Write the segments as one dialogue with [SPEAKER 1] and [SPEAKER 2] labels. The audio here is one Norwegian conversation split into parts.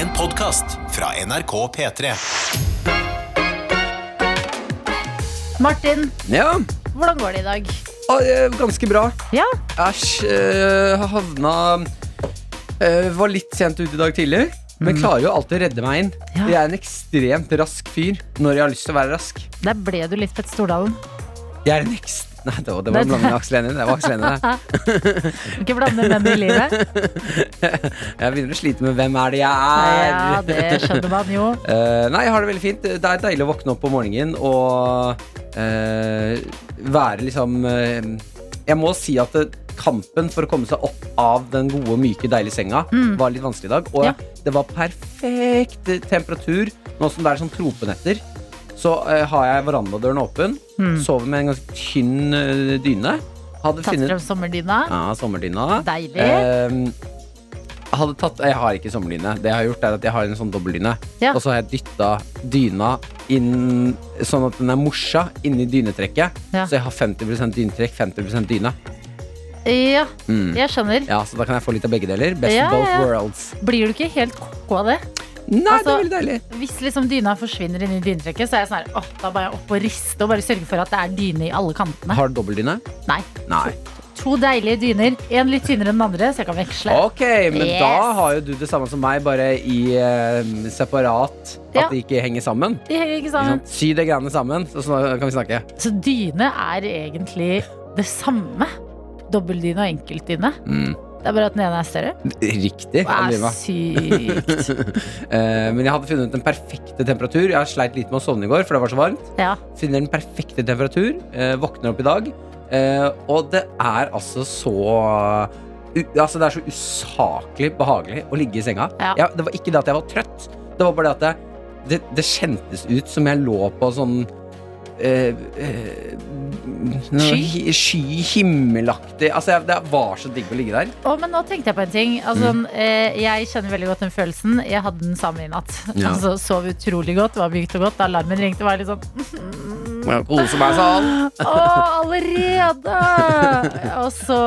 [SPEAKER 1] En podkast fra NRK P3.
[SPEAKER 2] Martin,
[SPEAKER 3] Ja,
[SPEAKER 2] hvordan går det i dag?
[SPEAKER 3] ah, eh, ganske bra.
[SPEAKER 2] Ja,
[SPEAKER 3] Æsj, eh, havna eh, Var litt sent ute i dag tidlig, men klarer jo alltid å redde meg inn.
[SPEAKER 2] Ja.
[SPEAKER 3] Jeg er en ekstremt rask fyr når jeg har lyst til å være rask.
[SPEAKER 2] der ble du litt Fett Stordalen.
[SPEAKER 3] Jeg er en ekst... Nei, det var, det var en blanding av Aksel Hennie. Det var Aksel Hennie, det.
[SPEAKER 2] Ikke blande menn i livet.
[SPEAKER 3] Jeg begynner å slite med hvem er det jeg er.
[SPEAKER 2] Ja, det skjønner man jo.
[SPEAKER 3] Eh, nei, jeg har det veldig fint. Det er deilig å våkne opp om morgenen og uh, være liksom uh, Jeg må si at det, kampen for å komme seg opp av den gode, myke, deilige senga var litt vanskelig i dag. Og
[SPEAKER 2] Ja.
[SPEAKER 3] det var perfekt temperatur. Nå som det er sånn tropenetter, så eh, har jeg verandadøren åpen. Sover med en ganske tynn eh, dyne. Hadde
[SPEAKER 2] Tatt
[SPEAKER 3] funnet
[SPEAKER 2] frem sommerdyna.
[SPEAKER 3] ja, sommerdyna.
[SPEAKER 2] Deilig.
[SPEAKER 3] Jeg hadde tatt, jeg har ikke sommerdyne. Det jeg har gjort er at jeg har en sånn dobbeltdyne.
[SPEAKER 2] Ja.
[SPEAKER 3] Og så har jeg dytta dyna inn sånn at den er morsa inni dynetrekket.
[SPEAKER 2] Ja.
[SPEAKER 3] Så jeg har 50% dynetrekk, 50% dyne.
[SPEAKER 2] Ja,
[SPEAKER 3] Mm.
[SPEAKER 2] jeg skjønner.
[SPEAKER 3] Ja, Så da kan jeg få litt av begge deler. Best
[SPEAKER 2] Ja,
[SPEAKER 3] of both
[SPEAKER 2] ja.
[SPEAKER 3] worlds.
[SPEAKER 2] Blir du ikke helt ko av det?
[SPEAKER 3] Nei, det
[SPEAKER 2] Altså-
[SPEAKER 3] er veldig deilig.
[SPEAKER 2] Hvis liksom dyna forsvinner inn i dynetrekket, så er jeg sånn her, åh, da bare opp og riste og bare sørge for at det er dyne i alle kantene.
[SPEAKER 3] Har du dobbeltdyne?
[SPEAKER 2] Nei.
[SPEAKER 3] Nei.
[SPEAKER 2] To deilige dyner. En litt tynnere enn den andre, så jeg kan veksle.
[SPEAKER 3] Ok, men
[SPEAKER 2] Yes.
[SPEAKER 3] da har jo du det samme som meg, bare i eh, separat.
[SPEAKER 2] Ja.
[SPEAKER 3] At de ikke henger sammen.
[SPEAKER 2] De henger ikke sammen.
[SPEAKER 3] Sånn, Sy det greiene sammen, så, så kan vi snakke.
[SPEAKER 2] Så dyne er egentlig det samme. Dobbeltdyne og enkeltdyne.
[SPEAKER 3] Mm.
[SPEAKER 2] Det er bare at den ene er større.
[SPEAKER 3] Riktig.
[SPEAKER 2] Er sykt.
[SPEAKER 3] Eh, men jeg hadde funnet den perfekte temperatur. Jeg har sleit litt med å sovne i går, for det var så varmt.
[SPEAKER 2] Ja.
[SPEAKER 3] Finner den perfekte temperatur. eh, våkner opp i dag. eh, og det er altså så Altså Det er så usaklig behagelig å ligge i senga.
[SPEAKER 2] Ja.
[SPEAKER 3] Jeg, det var ikke det at jeg var trøtt. Det var bare det at det, det, det kjentes ut som jeg lå på sånn eh, eh,
[SPEAKER 2] Sky?
[SPEAKER 3] Sky, himmelaktig Altså, jeg, det var så digg å ligge der.
[SPEAKER 2] Å, men nå tenkte jeg på en ting. Altså,
[SPEAKER 3] Mm.
[SPEAKER 2] eh, jeg kjenner veldig godt den følelsen. Jeg hadde den samme i natt.
[SPEAKER 3] Ja.
[SPEAKER 2] Altså, sov utrolig godt, var mykt og godt. Da alarmen ringte, var jeg litt sånn
[SPEAKER 3] kose meg sånn.
[SPEAKER 2] Å, allerede! Og så,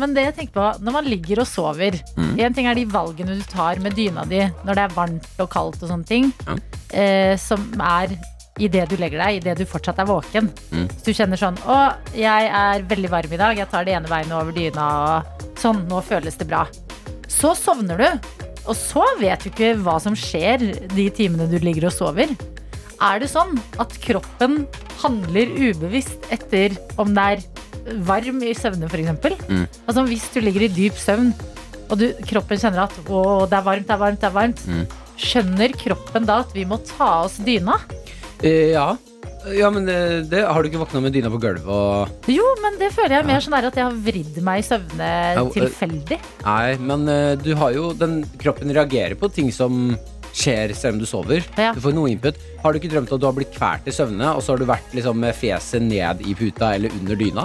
[SPEAKER 2] men det jeg tenker på, når man ligger og sover
[SPEAKER 3] Mm.
[SPEAKER 2] En ting er de valgene du tar med dyna di når det er varmt og kaldt og sånne ting.
[SPEAKER 3] Ja.
[SPEAKER 2] Eh, som er idet du legger deg, idet du fortsatt er våken.
[SPEAKER 3] Mm.
[SPEAKER 2] Du kjenner sånn Å, jeg er veldig varm i dag. Jeg tar det ene beinet over dyna. Og sånn, nå føles det bra. Så sovner du. Og så vet du ikke hva som skjer de timene du ligger og sover. Er det sånn at kroppen handler ubevisst etter om det er varm i søvne, f.eks.?
[SPEAKER 3] Mm.
[SPEAKER 2] Altså hvis du ligger i dyp søvn, og du, kroppen kjenner at å, det er varmt, det er varmt, det er varmt.
[SPEAKER 3] Mm.
[SPEAKER 2] Skjønner kroppen da at vi må ta oss dyna?
[SPEAKER 3] Eh, ja. ja, men det, det har du ikke våkna med dyna på gulvet og
[SPEAKER 2] Jo, men det føler jeg mer sånn her at jeg har vridd meg i søvne
[SPEAKER 3] Ja, og-
[SPEAKER 2] tilfeldig.
[SPEAKER 3] Nei, men eh, du har jo den Kroppen reagerer på ting som skjer selv om du sover.
[SPEAKER 2] Ja.
[SPEAKER 3] Du får noe input. Har du ikke drømt at du har blitt kvalt i søvne, og så har du vært liksom med fjeset ned i puta eller under dyna?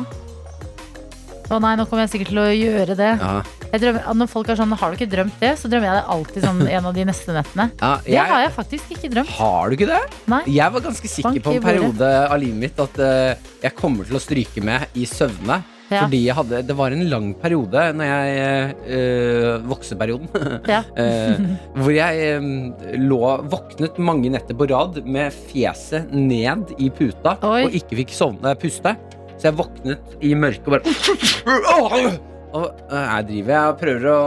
[SPEAKER 2] Å nei, nå kommer jeg sikkert til å gjøre det.
[SPEAKER 3] Ja.
[SPEAKER 2] Jeg drømmer, når folk er sånn, har du ikke drømt det? Så drømmer jeg det alltid sånn en av de neste nettene.
[SPEAKER 3] Ja,
[SPEAKER 2] Det har jeg faktisk ikke drømt.
[SPEAKER 3] Har du ikke det?
[SPEAKER 2] Nei.
[SPEAKER 3] Jeg var ganske sikker
[SPEAKER 2] Bank
[SPEAKER 3] på en periode av livet mitt at uh, jeg kommer til å stryke med i søvne.
[SPEAKER 2] Ja.
[SPEAKER 3] Fordi jeg hadde, det var en lang periode når jeg øh, Vokseperioden.
[SPEAKER 2] Ja.
[SPEAKER 3] øh, hvor jeg øh, lå våknet mange netter på rad med fjeset ned i puta
[SPEAKER 2] Oi.
[SPEAKER 3] og ikke fikk sovne puste. Så jeg våknet i mørket og bare Og Her jeg driver jeg og prøver å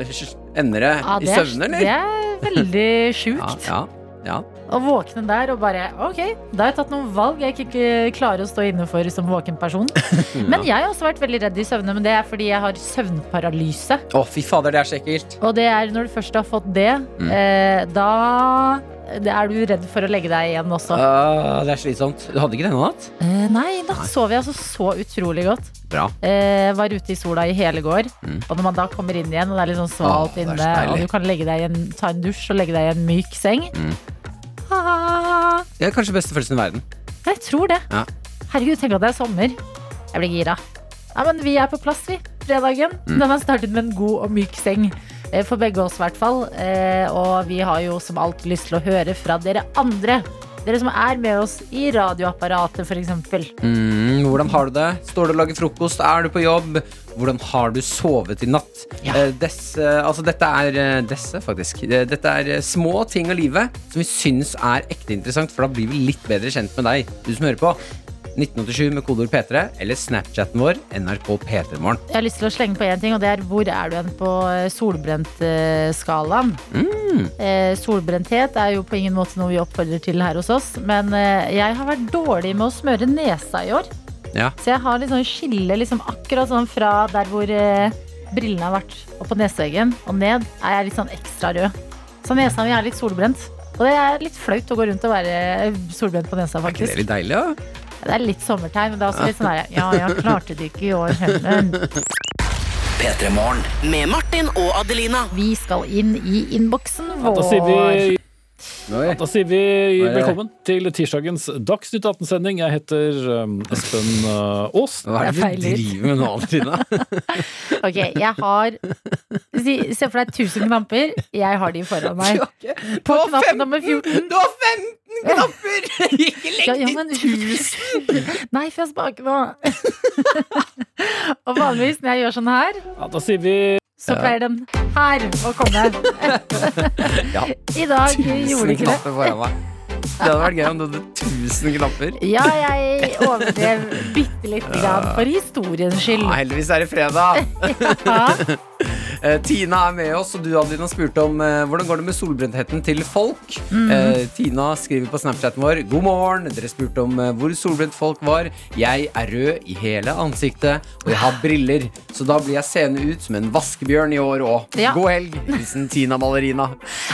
[SPEAKER 3] eh, endre
[SPEAKER 2] Ja,
[SPEAKER 3] i søvne, eller?
[SPEAKER 2] det er veldig sjukt.
[SPEAKER 3] ja, ja.
[SPEAKER 2] Å våkne der og bare Ok, da har jeg tatt noen valg jeg ikke klarer å stå inne for som våken person. Men jeg har også vært veldig redd i søvne, men det er fordi jeg har søvnparalyse.
[SPEAKER 3] Å, fy fader, det er så ekkelt.
[SPEAKER 2] Og det er når du først har fått det,
[SPEAKER 3] Mm.
[SPEAKER 2] eh, da er du redd for å legge deg igjen også.
[SPEAKER 3] Uh, det er slitsomt. Du hadde ikke denne natt?
[SPEAKER 2] Uh, nei, i natt sov jeg altså så utrolig godt.
[SPEAKER 3] Bra.
[SPEAKER 2] Uh, var ute i sola i hele går.
[SPEAKER 3] Mm.
[SPEAKER 2] Og når man da kommer inn igjen, og det er litt sånn svalt
[SPEAKER 3] det er så
[SPEAKER 2] inne, og du kan en, ta en dusj og legge deg i en myk seng
[SPEAKER 3] Mm.
[SPEAKER 2] ah,
[SPEAKER 3] Det er kanskje beste følelsen i verden.
[SPEAKER 2] Jeg tror det.
[SPEAKER 3] Ja.
[SPEAKER 2] Herregud, tenk at det er sommer. Jeg blir gira. Ja, men vi er på plass, vi. Fredagen.
[SPEAKER 3] Mm.
[SPEAKER 2] Den har startet med en god og myk seng. Eh, For begge oss, i hvert fall. Eh, Og vi har jo som alltid lyst til å høre fra dere andre. Dere som er med oss i radioapparatet, f.eks.
[SPEAKER 3] Mm, hvordan har du det? Står du og lager frokost? Er du på jobb? hvordan har du sovet i natt?
[SPEAKER 2] Ja.
[SPEAKER 3] Eh, desse, altså dette er desse, faktisk. Dette er små ting av livet som vi syns er ekte interessant, for da blir vi litt bedre kjent med deg, du som hører på. 1987 med kodeord P3 eller Snapchaten vår NRK P3morgen.
[SPEAKER 2] Jeg har lyst til å slenge på én ting, og det er hvor er du hen på solbrentskalaen?
[SPEAKER 3] Mm.
[SPEAKER 2] Eh, solbrenthet er jo på ingen måte noe vi oppfordrer til her hos oss, men eh, jeg har vært dårlig med å smøre nesa i år.
[SPEAKER 3] Ja.
[SPEAKER 2] Så jeg har litt sånn skille liksom akkurat sånn fra der hvor eh, brillene har vært, og på neseveggen og ned, er jeg litt sånn ekstra rød. Så nesa mi er litt solbrent. Og det er litt flaut å gå rundt og være eh, solbrent på nesa,
[SPEAKER 3] Er ikke det litt deilig, da?
[SPEAKER 2] Det er litt sommertegn, men det er også litt sånn der Ja, jeg klarte det ikke i år heller.
[SPEAKER 4] P3 Morgen. Med Martin og Adelina.
[SPEAKER 2] Vi skal inn i innboksen vår.
[SPEAKER 5] Da sier vi,
[SPEAKER 3] Oi.
[SPEAKER 5] da sier vi
[SPEAKER 3] er
[SPEAKER 5] velkommen til tirsdagens Dagsnytt 18-sending. Jeg heter um, Espen uh, Aas.
[SPEAKER 3] Hva er det du driver med nå, Trine?
[SPEAKER 2] Ok, jeg har Se for deg 1000 knapper. Jeg har de foran meg. På knapp nummer 14.
[SPEAKER 3] Du har 15 knapper! Ikke
[SPEAKER 2] Ja,
[SPEAKER 3] legg
[SPEAKER 2] ja,
[SPEAKER 3] til
[SPEAKER 2] men-
[SPEAKER 3] 1000!
[SPEAKER 2] Nei, for jeg spaker nå. Og vanligvis når jeg gjør sånn her,
[SPEAKER 5] Ja, da sier vi
[SPEAKER 2] så pleier den her å komme.
[SPEAKER 3] Ja.
[SPEAKER 2] I dag gjorde
[SPEAKER 3] 1000
[SPEAKER 2] ikke det.
[SPEAKER 3] Det hadde vært gøy om du hadde 1000 knapper.
[SPEAKER 2] Ja, jeg overdrev bitte litt grann for historiens skyld.
[SPEAKER 3] Ja, heldigvis er det fredag.
[SPEAKER 2] Ja.
[SPEAKER 3] Eh, Tina er med oss, og du Adelina spurte om eh, hvordan går det med solbrentheten til folk. Eh, Tina skriver på Snapchaten vår God morgen. Dere spurte om eh, hvor solbrent folk var. Jeg er rød i hele ansiktet, og jeg har briller. Så da blir jeg seende ut som en vaskebjørn i år òg.
[SPEAKER 2] Ja.
[SPEAKER 3] God helg. Hilsen Tina Ballerina.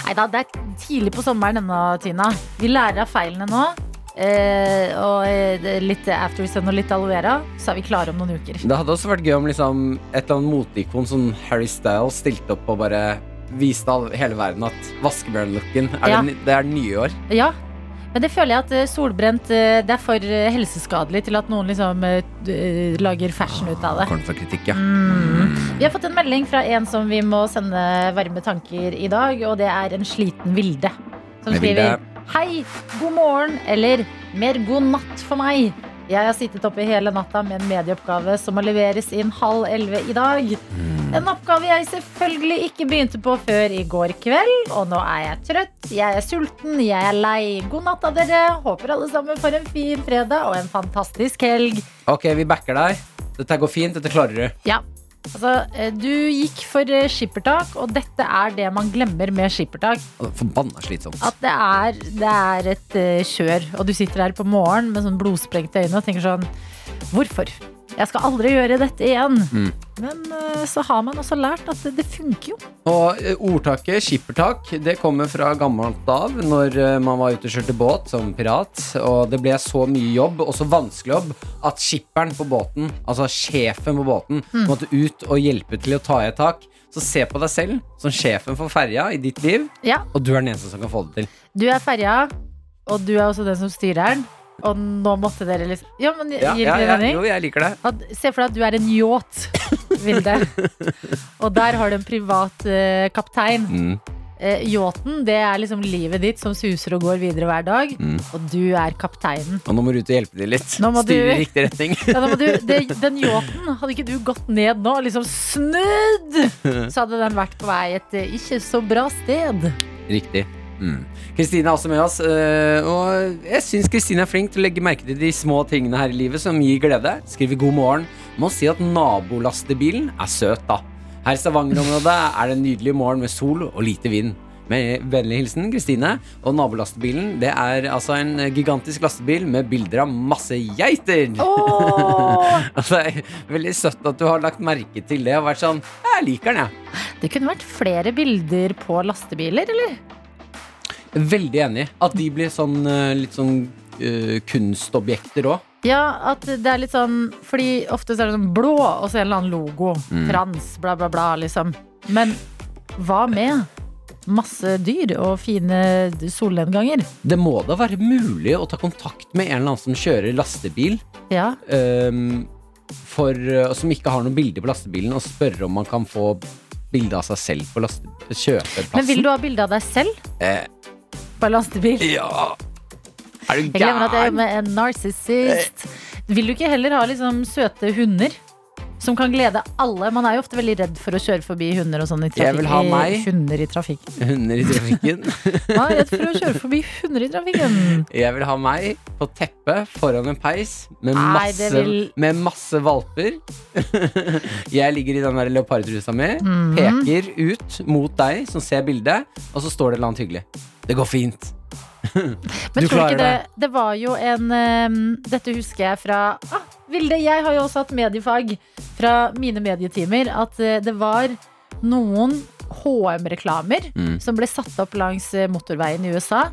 [SPEAKER 2] Nei da, det er tidlig på sommeren ennå, Tina. Vi lærer av feilene nå. Eh, og eh, litt aftersun og litt aloe vera, så er vi klare om noen uker.
[SPEAKER 3] Det hadde også vært gøy om liksom, et eller annet moteikon som Harry Styles stilte opp og bare viste all, hele verden at vaskebjørn-looken er,
[SPEAKER 2] Ja.
[SPEAKER 3] det, det er nye i år.
[SPEAKER 2] Ja, men det føler jeg at eh, solbrent eh, Det er for helseskadelig til at noen liksom lager fashion ut av det.
[SPEAKER 3] Kritikk, ja.
[SPEAKER 2] Mm. Vi har fått en melding fra en som vi må sende varme tanker i dag, og det er en sliten Vilde. Som skriver. Hei, god morgen, eller mer god natt for meg. Jeg har sittet oppe hele natta med en medieoppgave som må leveres inn halv elleve i dag. En oppgave jeg selvfølgelig ikke begynte på før i går kveld. Og nå er jeg trøtt, jeg er sulten, jeg er lei. God natt av dere. Håper alle sammen får en fin fredag og en fantastisk helg.
[SPEAKER 3] Ok, vi backer deg. Dette går fint. Dette klarer du.
[SPEAKER 2] Ja, altså eh, Du gikk for eh, skippertak, og dette er det man glemmer med skippertak.
[SPEAKER 3] Forbanna slitsomt.
[SPEAKER 2] At det er, det er et eh, kjør, og du sitter her på morgenen med sånn blodsprengte øyne og tenker sånn Hvorfor? Jeg skal aldri gjøre dette igjen.
[SPEAKER 3] Mm.
[SPEAKER 2] Men eh, så har man også lært at det, funker jo.
[SPEAKER 3] Og eh, ordtaket skippertak det kommer fra gammelt av, når eh, man var ute og kjørte båt som pirat. Og det ble så mye jobb, og så vanskelig jobb, at skipperen på båten, altså sjefen på båten,
[SPEAKER 2] Mm.
[SPEAKER 3] måtte ut og hjelpe til å ta i et tak. Så se på deg selv som sjefen for ferja i ditt liv,
[SPEAKER 2] Ja,
[SPEAKER 3] og du er den eneste som kan få det til.
[SPEAKER 2] Du er ferja, og du er også den som styrer den. Og nå måtte dere liksom Ja, men gir ja, det mening?
[SPEAKER 3] jo, jeg liker det.
[SPEAKER 2] At, se for deg at du er en yacht, Vilde. og der har du en privat uh, kaptein.
[SPEAKER 3] Mm.
[SPEAKER 2] Eh, yachten, det er liksom livet ditt som suser og går videre hver dag.
[SPEAKER 3] Mm.
[SPEAKER 2] Og du er kapteinen.
[SPEAKER 3] Og nå må du ut og hjelpe deg litt.
[SPEAKER 2] Styre du-
[SPEAKER 3] i riktig retning.
[SPEAKER 2] Ja, du, det, den yachten, hadde ikke du gått ned nå og liksom snudd, så hadde den vært på vei et eh, ikke så bra sted.
[SPEAKER 3] Riktig. Mm. Kristine er også med oss, øh, og jeg syns Kristine er flink til å legge merke til de små tingene her i livet som gir glede. Skriver god morgen. Må si at nabolastebilen er søt, da. Her i Stavanger-området er det en nydelig morgen med sol og lite vind. Med vennlig hilsen Kristine. Og nabolastebilen det er altså en gigantisk lastebil med bilder av masse geiter.
[SPEAKER 2] Oh.
[SPEAKER 3] Altså, veldig søtt at du har lagt merke til det og vært sånn Jeg liker den, jeg.
[SPEAKER 2] det kunne vært flere bilder på lastebiler, eller?
[SPEAKER 3] Veldig enig. At de blir sånn øh, litt sånn uh, kunstobjekter òg.
[SPEAKER 2] Ja, at det er litt sånn Fordi ofte så er det sånn blå og så en eller annen logo.
[SPEAKER 3] Mm.
[SPEAKER 2] Trans, bla, bla, bla, liksom. Men hva med masse dyr og fine solnedganger?
[SPEAKER 3] Det må da være mulig å ta kontakt med en eller annen som kjører lastebil,
[SPEAKER 2] Ja.
[SPEAKER 3] um, for, øh, som ikke har noe bilde på lastebilen, og spørre om man kan få bilde av seg selv på kjøpeplassen.
[SPEAKER 2] Men vil du ha bilde av deg selv
[SPEAKER 3] Eh,
[SPEAKER 2] på en lastebil?
[SPEAKER 3] ja Er du
[SPEAKER 2] Jeg glemmer at jeg er med en narsissist. Vil du ikke heller ha liksom søte hunder? Som kan glede alle. Man er jo ofte veldig redd for å kjøre forbi hunder og sånn i
[SPEAKER 3] Jeg vil ha meg.
[SPEAKER 2] Hunder i trafikken.
[SPEAKER 3] Hunder i trafikken.
[SPEAKER 2] Man er redd for å kjøre forbi hunder i trafikken.
[SPEAKER 3] Jeg vil ha meg på teppet foran en peis med
[SPEAKER 2] Nei,
[SPEAKER 3] masse,
[SPEAKER 2] det vil-
[SPEAKER 3] med masse valper. jeg ligger i den der leopardtrusa mi,
[SPEAKER 2] mm.
[SPEAKER 3] peker ut mot deg som ser bildet, og så står det et eller annet hyggelig. Det går fint.
[SPEAKER 2] Men
[SPEAKER 3] Du
[SPEAKER 2] tror ikke det, det var jo en um, Dette husker jeg fra ah, Vilde, jeg har jo også hatt mediefag fra mine medietimer. At eh, det var noen HM-reklamer
[SPEAKER 3] Mm.
[SPEAKER 2] som ble satt opp langs eh, motorveien i USA.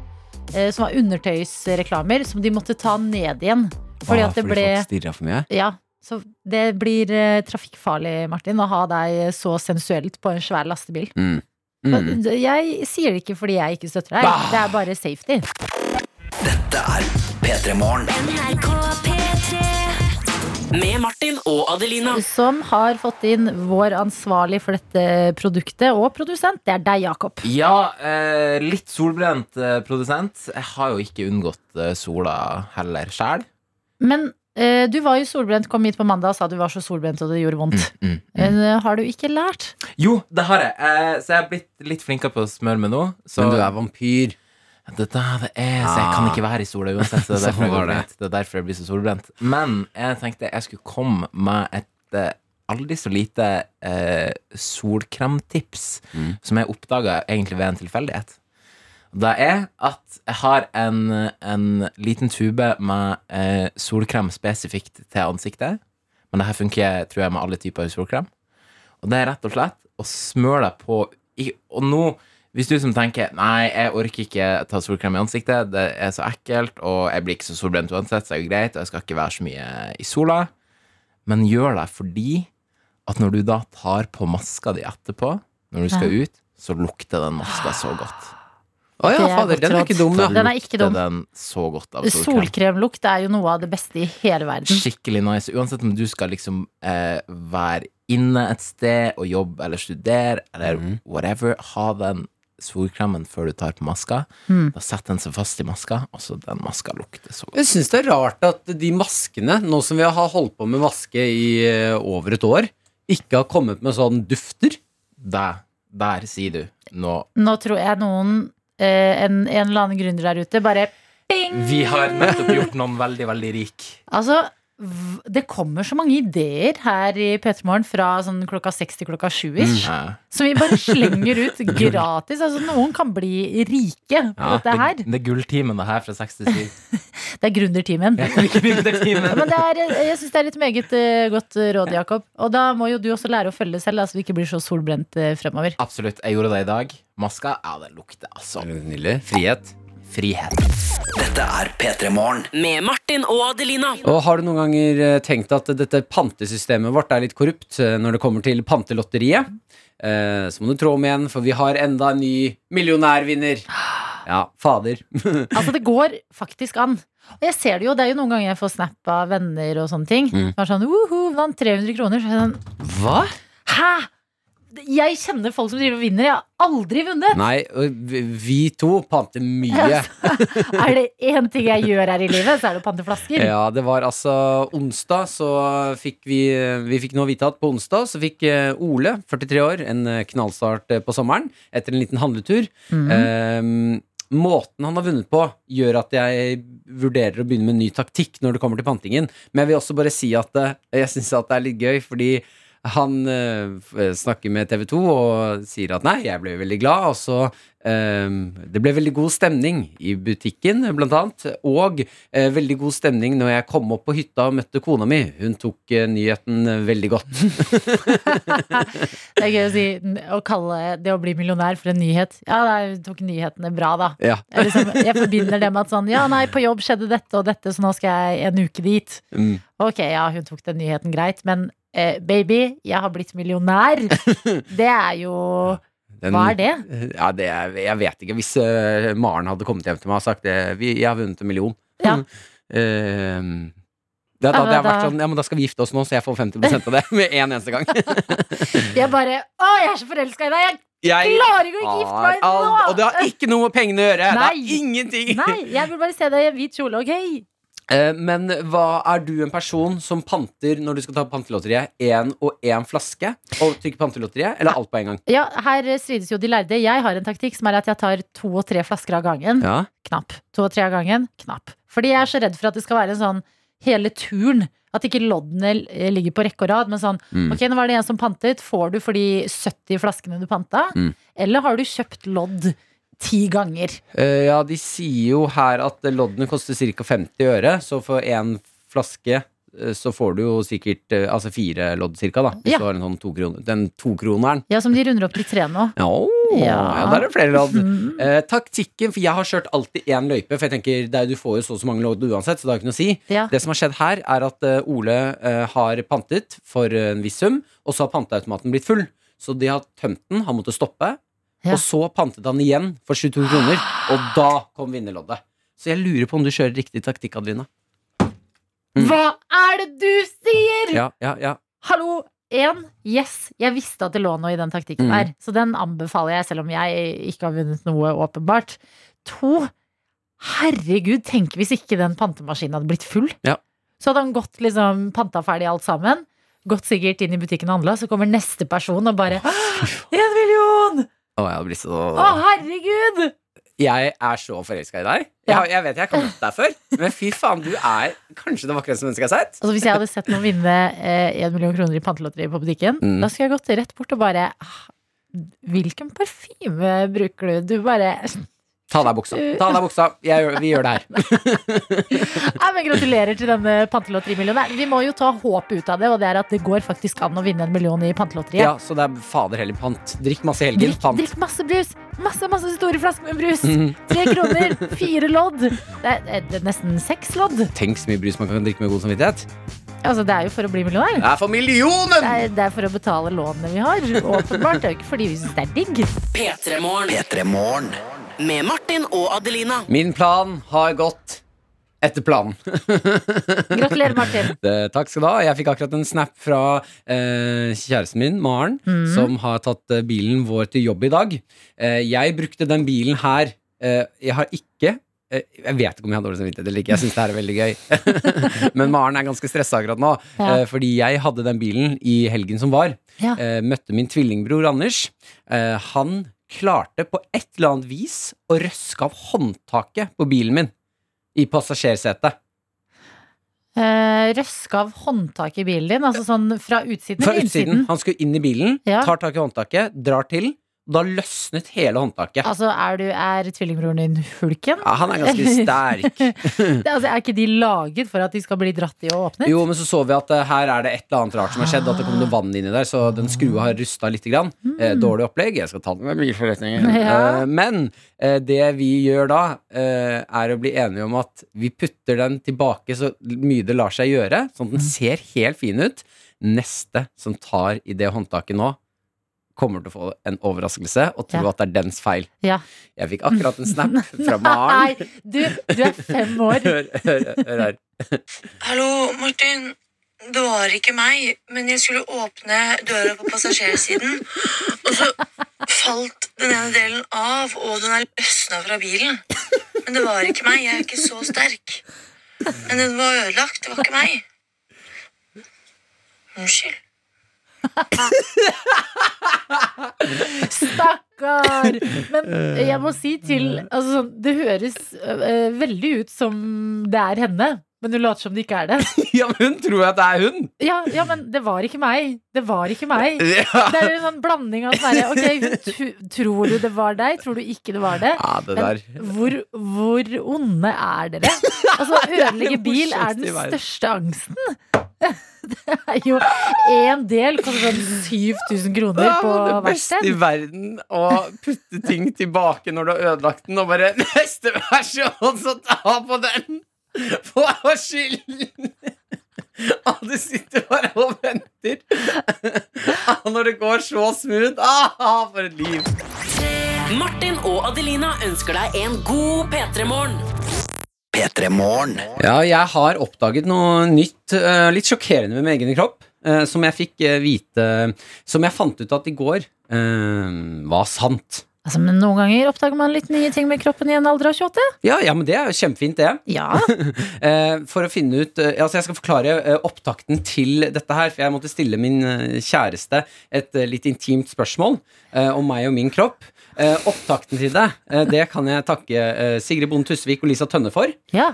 [SPEAKER 2] eh, Som var undertøysreklamer som de måtte ta ned igjen. Fordi
[SPEAKER 3] ah,
[SPEAKER 2] at det
[SPEAKER 3] fordi
[SPEAKER 2] ble
[SPEAKER 3] folk for mye.
[SPEAKER 2] Ja, så det blir trafikkfarlig, Martin, å ha deg så sensuelt på en svær lastebil.
[SPEAKER 3] Mm. Mm.
[SPEAKER 2] Jeg sier det ikke fordi jeg ikke støtter deg.
[SPEAKER 3] Bah!
[SPEAKER 2] Det er bare safety.
[SPEAKER 4] Dette er P3 Morgen.
[SPEAKER 6] NRK P3
[SPEAKER 4] Med Martin og Adelina.
[SPEAKER 2] Som har fått inn vår ansvarlig for dette produktet og produsent. Det er deg, Jakob.
[SPEAKER 7] Ja, eh, litt solbrent eh, produsent. Jeg har jo ikke unngått eh, sola heller sjæl.
[SPEAKER 2] Men eh, du var jo solbrent, kom hit på mandag og sa du var så solbrent og det gjorde vondt.
[SPEAKER 7] Mm, mm.
[SPEAKER 2] Eh, har du ikke lært?
[SPEAKER 7] Jo, det har jeg. Eh, så jeg har blitt litt flinkere på å smøre meg nå. Så
[SPEAKER 3] Men du er vampyr.
[SPEAKER 7] Det, det, det er, så jeg kan ikke være i sola uansett. Så det, er derfor
[SPEAKER 3] Sånn
[SPEAKER 7] jeg
[SPEAKER 3] det.
[SPEAKER 7] det er derfor jeg blir så solbrent. Men jeg tenkte jeg skulle komme med et eh, aldri så lite eh, solkremtips
[SPEAKER 3] Mm.
[SPEAKER 7] som jeg oppdaga egentlig ved en tilfeldighet. Det er at jeg har en, en liten tube med eh, solkrem spesifikt til ansiktet. Men det her funker tror jeg, med alle typer solkrem. Og det er rett og slett å smøre deg på Og nå, hvis du som tenker Nei, jeg orker ikke ta solkrem i ansiktet, det er så ekkelt, og jeg blir ikke så solbrent uansett, så er det greit, og jeg skal ikke være så mye i sola. Men gjør det fordi at når du da tar på maska di etterpå, når du skal ut, så lukter den maska så godt.
[SPEAKER 3] Å ja,
[SPEAKER 2] er
[SPEAKER 3] fader, den er ikke dum, da.
[SPEAKER 2] Den er ikke dum.
[SPEAKER 7] Den så godt av solkrem.
[SPEAKER 2] Solkremlukt er jo noe av det beste i hele verden.
[SPEAKER 7] Skikkelig nice. Uansett om du skal liksom eh, være inne et sted og jobbe eller studere eller
[SPEAKER 3] mm.
[SPEAKER 7] whatever, ha den solkremen før du tar på maska.
[SPEAKER 2] Mm.
[SPEAKER 7] Da setter den seg fast i maska, og så den maska lukter så godt.
[SPEAKER 3] Jeg syns det er rart at de maskene, nå som vi har holdt på med maske i eh, over et år, ikke har kommet med sånn dufter.
[SPEAKER 7] Der, der sier du nå
[SPEAKER 2] Nå tror jeg noen, eh, en, en eller annen gründer der ute, bare bing!
[SPEAKER 7] Vi har nettopp gjort noen veldig, veldig rik.
[SPEAKER 2] Altså, det kommer så mange ideer her i P3 Morgen fra sånn klokka seks til klokka sju ish,
[SPEAKER 7] Eh,
[SPEAKER 2] som vi bare slenger ut gratis. Altså, noen kan bli rike på
[SPEAKER 7] ja,
[SPEAKER 2] dette her.
[SPEAKER 7] det, det er gulltimen, det her fra 67.
[SPEAKER 2] Det er.
[SPEAKER 7] Gründertimen.
[SPEAKER 2] Men det er, jeg syns det er et meget eh, godt råd, Jakob. Og da må jo du også lære å følge selv, da, så du ikke blir så solbrent eh, fremover.
[SPEAKER 7] Absolutt. Jeg gjorde det i dag. Maska, ja, det lukter altså
[SPEAKER 3] Nydelig. Frihet.
[SPEAKER 7] Frihet.
[SPEAKER 4] Dette er P3 Morgen.
[SPEAKER 6] Med Martin og Adelina
[SPEAKER 3] Og har du noen ganger eh, tenkt at dette pantesystemet vårt er litt korrupt eh, når det kommer til pantelotteriet? Eh, så må du trå om igjen, for vi har enda en ny millionærvinner. Ja, fader.
[SPEAKER 2] Altså, det går faktisk an. Og jeg ser det jo, det er jo noen ganger jeg får snap av venner og sånne ting.
[SPEAKER 3] Mm.
[SPEAKER 2] Er sånn, uhu, vant 300 kroner. Så er jeg sånn,
[SPEAKER 3] Hva?
[SPEAKER 2] hæ? Jeg kjenner folk som driver og vinner. Jeg har aldri vunnet.
[SPEAKER 3] Nei, vi to panter mye.
[SPEAKER 2] Er det én ting jeg gjør her i livet, så er det å pante flasker.
[SPEAKER 3] Ja, det var altså onsdag, så fikk vi Vi fikk nå vite at på onsdag så fikk eh, Ole, 43 år, en eh, knallstart eh, på sommeren etter en liten handletur.
[SPEAKER 2] Mhm.
[SPEAKER 3] Eh, måten han har vunnet på, gjør at jeg vurderer å begynne med en ny taktikk når det kommer til pantingen. Men jeg vil også bare si at jeg syns det er litt gøy, fordi han eh, snakker med TV 2 og sier at nei, jeg ble veldig glad. Og så eh, Det ble veldig god stemning i butikken, blant annet. Og eh, veldig god stemning når jeg kom opp på hytta og møtte kona mi. Hun tok eh, nyheten eh, veldig godt.
[SPEAKER 2] Det er gøy å si å kalle det å bli millionær for en nyhet. Ja, nei, hun tok nyhetene bra, da.
[SPEAKER 3] Ja.
[SPEAKER 2] Jeg, liksom, jeg forbinder det med at sånn Ja, nei, på jobb skjedde dette og dette, så nå skal jeg en uke dit.
[SPEAKER 3] Mm.
[SPEAKER 2] Ok, ja, hun tok den nyheten greit, men eh, baby, jeg har blitt millionær. Det er jo
[SPEAKER 3] Den-
[SPEAKER 2] Hva er det?
[SPEAKER 3] Ja, det er, jeg vet ikke. Hvis uh, Maren hadde kommet hjem til meg og sagt det, vi, jeg har vunnet en million
[SPEAKER 2] Ja.
[SPEAKER 3] uh, det, da, det har vært sånn, ja, men da skal vi gifte oss nå, så jeg får 50% av det med en eneste gang.
[SPEAKER 2] Jeg bare Å, jeg er så forelska i deg! Jeg
[SPEAKER 3] Jeg
[SPEAKER 2] klarer ikke å gifte meg nå!
[SPEAKER 3] Og det har ikke noe med pengene å gjøre! Det
[SPEAKER 2] er
[SPEAKER 3] har ingenting!
[SPEAKER 2] Nei, jeg vil bare se deg i en hvit kjole, ok?
[SPEAKER 3] Eh, men hva er du en person som panter når du skal ta pantelotteriet? Én og én flaske og trykker pantelotteriet, eller alt på en gang?
[SPEAKER 2] Ja, her strides jo de lærde. Jeg har en taktikk som er at jeg tar to og tre flasker av gangen.
[SPEAKER 3] Ja.
[SPEAKER 2] Knapp. To og tre av gangen. Knapp. Fordi jeg er så redd for at det skal være en sånn hele turen. At ikke loddene eh, ligger på rekke og rad. Men sånn,
[SPEAKER 3] Mm.
[SPEAKER 2] ok, nå var det en som pantet. Får du for de 70 flaskene du panta?
[SPEAKER 3] Mm.
[SPEAKER 2] Eller har du kjøpt lodd ti ganger?
[SPEAKER 3] Eh, ja, de sier jo her at loddene koster ca. 50 øre, så for én flaske eh, så får du jo sikkert eh, altså fire lodd cirka, da. Hvis
[SPEAKER 2] Ja.
[SPEAKER 3] du har en sånn to kroner, den tokroneren.
[SPEAKER 2] Ja, som de runder opp til tre nå.
[SPEAKER 3] Ja, ja.
[SPEAKER 2] Ja.
[SPEAKER 3] der er det flere lodd.
[SPEAKER 2] Mm.
[SPEAKER 3] Eh, taktikken, for jeg har kjørt alltid én løype, for jeg tenker det er, du får jo så og så mange lodd uansett, så det har ikke noe å si.
[SPEAKER 2] Ja.
[SPEAKER 3] Det som har skjedd her, er at eh, Ole eh, har pantet for en viss sum, og så har panteautomaten blitt full. Så de har tømt den, han måtte stoppe,
[SPEAKER 2] Ja.
[SPEAKER 3] og så pantet han igjen for 22 kroner, og da kom vinnerloddet. Så jeg lurer på om du kjører riktig taktikk, Adelina. Mm.
[SPEAKER 2] Hva er det du sier?!
[SPEAKER 3] Ja, ja, ja.
[SPEAKER 2] Hallo! En, yes, jeg visste at det lå noe i den taktikken
[SPEAKER 3] Mm.
[SPEAKER 2] der. Så den anbefaler jeg, selv om jeg ikke har vunnet noe, åpenbart. To, herregud, tenk hvis ikke den pantemaskinen hadde blitt full.
[SPEAKER 3] Ja.
[SPEAKER 2] Så hadde han gått liksom panta ferdig alt sammen. Gått sikkert inn i butikken og handla, så kommer neste person og bare En million!
[SPEAKER 3] Å, jeg blir så
[SPEAKER 2] Å, herregud!
[SPEAKER 3] Jeg er så forelska i deg. Jeg, har- jeg vet jeg har kommet møtt deg før, men fy faen, du er kanskje det vakreste mennesket jeg har sett.
[SPEAKER 2] Altså Hvis jeg hadde sett noen vinne én million kroner i pantelotteri på butikken,
[SPEAKER 3] Mm.
[SPEAKER 2] da skulle jeg gått rett bort og bare ah, Hvilken parfyme bruker du? Du bare
[SPEAKER 3] Ta av deg buksa. Ta deg buksa. Jeg, vi gjør det her.
[SPEAKER 2] Nei, men Gratulerer til denne pantelotterimillionæren. Vi må jo ta håpet ut av det, og det er at det går faktisk an å vinne en million i pantelotteriet.
[SPEAKER 3] Ja, så det er fader heller pant. Drikk masse i helgen.
[SPEAKER 2] Drikk,
[SPEAKER 3] Pant.
[SPEAKER 2] drikk masse brus! Masse masse store flasker med brus!
[SPEAKER 3] Mhm.
[SPEAKER 2] Tre kroner! Fire lodd! Det er, det er nesten seks lodd.
[SPEAKER 3] Tenk så mye brus man kan drikke med god samvittighet.
[SPEAKER 2] Altså, det er jo for å bli millionær.
[SPEAKER 3] Det er for millionen!
[SPEAKER 2] Det er, det er for å betale lånene vi har. Åpenbart. Det er jo ikke fordi vi syns det er digg.
[SPEAKER 4] P3morgen.
[SPEAKER 1] P3morgen.
[SPEAKER 4] Med Martin og Adelina.
[SPEAKER 3] Min plan har gått etter planen.
[SPEAKER 2] Gratulerer, Martin.
[SPEAKER 3] Det, takk skal du ha. Jeg fikk akkurat en snap fra eh, kjæresten min, Maren,
[SPEAKER 2] mm.
[SPEAKER 3] som har tatt eh, bilen vår til jobb i dag. Eh, jeg brukte den bilen her. Eh, jeg har ikke jeg vet ikke om jeg har dårlig samvittighet eller ikke. Jeg syns det her er veldig gøy. Men Maren er ganske stressa akkurat nå.
[SPEAKER 2] Ja.
[SPEAKER 3] eh, Fordi jeg hadde den bilen i helgen som var.
[SPEAKER 2] Ja.
[SPEAKER 3] Eh, Møtte min tvillingbror Anders. Eh, Han klarte på et eller annet vis å røske av håndtaket på bilen min. I passasjersetet.
[SPEAKER 2] Eh, Røske av håndtaket i bilen din, altså sånn fra utsiden
[SPEAKER 3] Fra utsiden. Han skulle inn i bilen,
[SPEAKER 2] Ja.
[SPEAKER 3] tar tak i håndtaket, drar til. Da løsnet hele håndtaket.
[SPEAKER 2] Altså, er, du, er tvillingbroren din hulken?
[SPEAKER 3] Ja, han er ganske sterk.
[SPEAKER 2] Det, altså, er ikke de laget for at de skal bli dratt i og åpnet?
[SPEAKER 3] Jo, men så så vi at uh, her er det et eller annet rart som har skjedd. At det kom noe vann inni der, så den skrua har rusta litt. Grann. Eh, dårlig opplegg. Jeg skal ta den med bilforretninger.
[SPEAKER 2] Mm. Ja.
[SPEAKER 3] Uh, men uh, det vi gjør da, eh, er å bli enige om at vi putter den tilbake så mye det lar seg gjøre, sånn at den ser helt fin ut. Neste som tar i det håndtaket nå, kommer til å få en overraskelse og tro
[SPEAKER 2] Ja.
[SPEAKER 3] at det er dens feil.
[SPEAKER 2] Ja.
[SPEAKER 3] Jeg fikk akkurat en snap fra Maren.
[SPEAKER 2] Nei, du, du er fem år.
[SPEAKER 3] Hør, hør, hør her.
[SPEAKER 8] Hallo, Martin. Det var ikke meg, men jeg skulle åpne døra på passasjersiden. Og så falt den ene delen av, og den er løsna fra bilen. Men det var ikke meg. Jeg er ikke så sterk. Men den var ødelagt. Det var ikke meg. Unnskyld.
[SPEAKER 2] Stakkar! Men jeg må si til altså, sånn, Det høres uh, veldig ut som det er henne, men hun later som det ikke er det.
[SPEAKER 3] Ja, men hun tror at det er hun!
[SPEAKER 2] Ja, ja, men det var ikke meg. Det var ikke meg.
[SPEAKER 3] Ja,
[SPEAKER 2] Det er en sånn blanding av sånn herre Ok, tror du det var deg? Tror du ikke det var det?
[SPEAKER 3] ja det
[SPEAKER 2] Men hvor, hvor onde er dere? Altså, ødelegge bil er den største angsten. Det er jo én del koster sånn 7000 kroner
[SPEAKER 3] på
[SPEAKER 2] på
[SPEAKER 3] det beste i verden å putte ting tilbake når du har ødelagt den, og bare Neste versjon, så ta på den! Få skylden! Ah, du sitter bare og venter. Og når det går så smooth. Ah, for et liv.
[SPEAKER 4] Martin og Adelina ønsker deg en god P3morgen.
[SPEAKER 1] P3morgen.
[SPEAKER 3] Ja, jeg har oppdaget noe nytt, eh, litt sjokkerende med min egen kropp, eh, som jeg fikk eh, vite Som jeg fant ut at i går var sant.
[SPEAKER 2] Altså, men noen ganger oppdager man litt nye ting med kroppen i en alder av 28.
[SPEAKER 3] Ja, ja, men det er jo kjempefint, det.
[SPEAKER 2] Ja.
[SPEAKER 3] Eh, for å finne ut eh, Altså, jeg skal forklare eh, opptakten til dette her, for jeg måtte stille min kjæreste et litt intimt spørsmål om meg og min kropp. Opptakten til det, det kan jeg takke Sigrid Bonde Tusvik og Lisa Tønne for.
[SPEAKER 2] ja.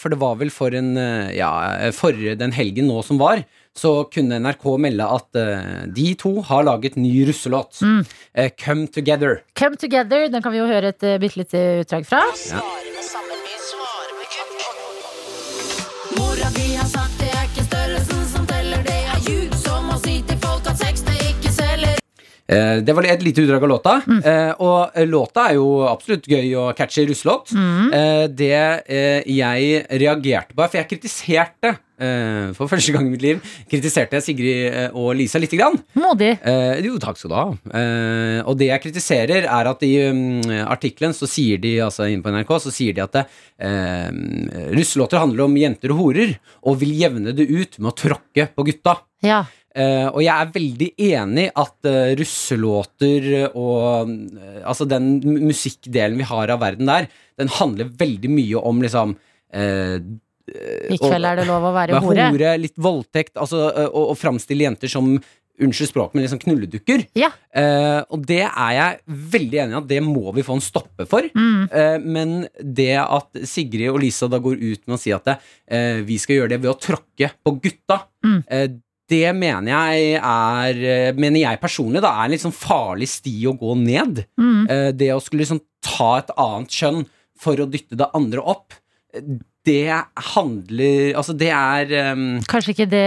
[SPEAKER 3] For det var vel for en Ja, for den helgen nå som var, så kunne NRK melde at uh, de to har laget ny russelåt. Eh, Come Together.
[SPEAKER 2] Come Together, den kan vi jo høre et uh, bitte lite utdrag fra.
[SPEAKER 6] Mora det
[SPEAKER 3] var et lite utdrag av låta. Eh, og eh, låta er jo absolutt gøy og catchy russelåt. Eh, det eh, jeg reagerte på For jeg kritiserte eh, for første gang i mitt liv kritiserte jeg Sigrid eh, og Lisa lite grann.
[SPEAKER 2] Modig.
[SPEAKER 3] Eh, jo, takk skal du ha. Eh, og det jeg kritiserer, er at i um, artikkelen så sier de, altså inne på NRK, så sier de at eh, russelåter handler om jenter og horer, og vil jevne det ut med å tråkke på gutta.
[SPEAKER 2] Ja.
[SPEAKER 3] Eh, og jeg er veldig enig at uh, russelåter og uh, altså den musikkdelen vi har av verden der, den handler veldig mye om liksom
[SPEAKER 2] I kveld er det lov å være hore.
[SPEAKER 3] hore, litt voldtekt, altså, å, og framstille jenter som Unnskyld språket, men liksom knulledukker.
[SPEAKER 2] Ja.
[SPEAKER 3] Eh, og det er jeg veldig enig i at det må vi få en stoppe for.
[SPEAKER 2] Mm.
[SPEAKER 3] Eh, men det at Sigrid og Lisa da går ut med å si at eh, vi skal gjøre det ved å tråkke på gutta,
[SPEAKER 2] Mm.
[SPEAKER 3] Det mener jeg er eh, Mener jeg personlig da er en litt sånn farlig sti å gå ned.
[SPEAKER 2] Mm.
[SPEAKER 3] Eh, det å skulle liksom ta et annet kjønn for å dytte det andre opp, eh, det handler Altså, det er um,
[SPEAKER 2] Kanskje ikke det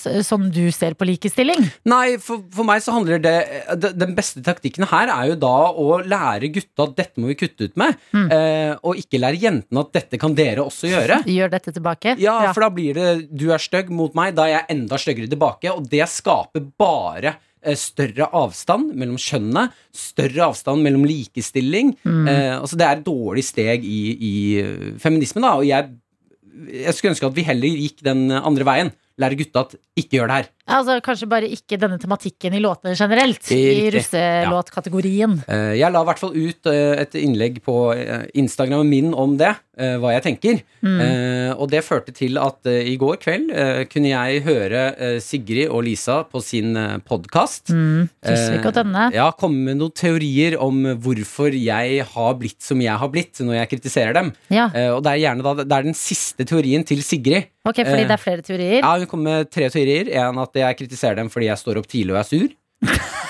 [SPEAKER 2] s- sånn du ser på likestilling?
[SPEAKER 3] Nei, for, for meg så handler det, det Den beste taktikken her er jo da å lære gutta at dette må vi kutte ut med,
[SPEAKER 2] Mm.
[SPEAKER 3] Uh, og ikke lære jentene at dette kan dere også gjøre.
[SPEAKER 2] Gjør dette tilbake?
[SPEAKER 3] Ja, for da blir det du er stygg mot meg, da er jeg enda styggere tilbake, og det skaper bare større avstand mellom kjønnene, større avstand mellom likestilling.
[SPEAKER 2] Mm.
[SPEAKER 3] Eh, altså det er et dårlig steg i, i eh, feminismen, da, og jeg, jeg skulle ønske at vi heller gikk den andre veien. Lære gutta at ikke gjør det her.
[SPEAKER 2] Altså, kanskje bare ikke denne tematikken i låtene generelt. I russelåtkategorien.
[SPEAKER 3] Ja. Jeg la i hvert fall ut eh, et innlegg på Instagram min om det, eh, hva jeg tenker.
[SPEAKER 2] Mm.
[SPEAKER 3] Eh, Og det førte til at eh, i går kveld eh, kunne jeg høre eh, Sigrid og Lisa på sin podkast.
[SPEAKER 2] Mm.
[SPEAKER 3] Ja, komme med noen teorier om hvorfor jeg har blitt som jeg har blitt når jeg kritiserer dem.
[SPEAKER 2] Ja,
[SPEAKER 3] Eh, Og det er gjerne da, det er den siste teorien til Sigrid.
[SPEAKER 2] ok, fordi
[SPEAKER 3] eh,
[SPEAKER 2] det er flere teorier.
[SPEAKER 3] Ja, Hun kom med tre teorier. En at jeg kritiserer dem fordi jeg står opp tidlig og er sur.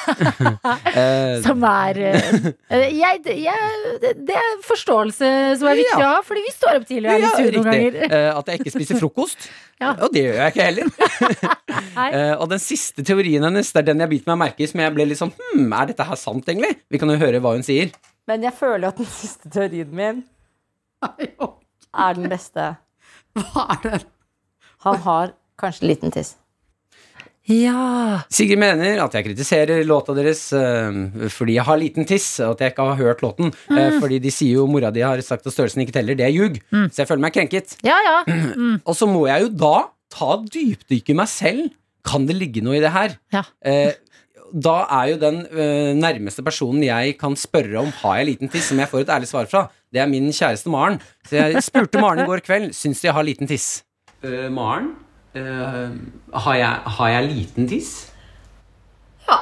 [SPEAKER 3] Eh,
[SPEAKER 2] Som er eh, eh, jeg, jeg, det, er forståelse som er viktig
[SPEAKER 3] Ja.
[SPEAKER 2] ha, fordi vi står opp tidlig og er litt
[SPEAKER 3] Ja,
[SPEAKER 2] sure noen ganger.
[SPEAKER 3] At jeg ikke spiser frokost.
[SPEAKER 2] Ja.
[SPEAKER 3] Og det gjør jeg ikke heller. Eh, og den siste teorien hennes, det er den jeg biter meg merke i, som jeg ble litt sånn Hm, er dette her sant, egentlig? Vi kan jo høre hva hun sier.
[SPEAKER 9] Men jeg føler at den siste teorien min er den beste.
[SPEAKER 2] Hva er det?
[SPEAKER 9] Han har kanskje liten tiss.
[SPEAKER 2] Ja.
[SPEAKER 3] Sigrid mener at jeg kritiserer låta deres eh, fordi jeg har liten tiss, og at jeg ikke har hørt låten. eh, fordi de sier jo mora di har sagt at størrelsen ikke teller. Det er ljug. Så jeg føler meg krenket.
[SPEAKER 2] Ja, ja.
[SPEAKER 3] Og så må jeg jo da ta dypdykk i meg selv. Kan det ligge noe i det her?
[SPEAKER 2] Ja.
[SPEAKER 3] Eh, da er jo den eh, nærmeste personen jeg kan spørre om har jeg liten tiss, som jeg får et ærlig svar fra, det er min kjæreste Maren. Så jeg spurte Maren i går kveld syns du jeg har liten tiss. Uh, Maren, eh, har, jeg, har jeg liten tiss?
[SPEAKER 9] Ja.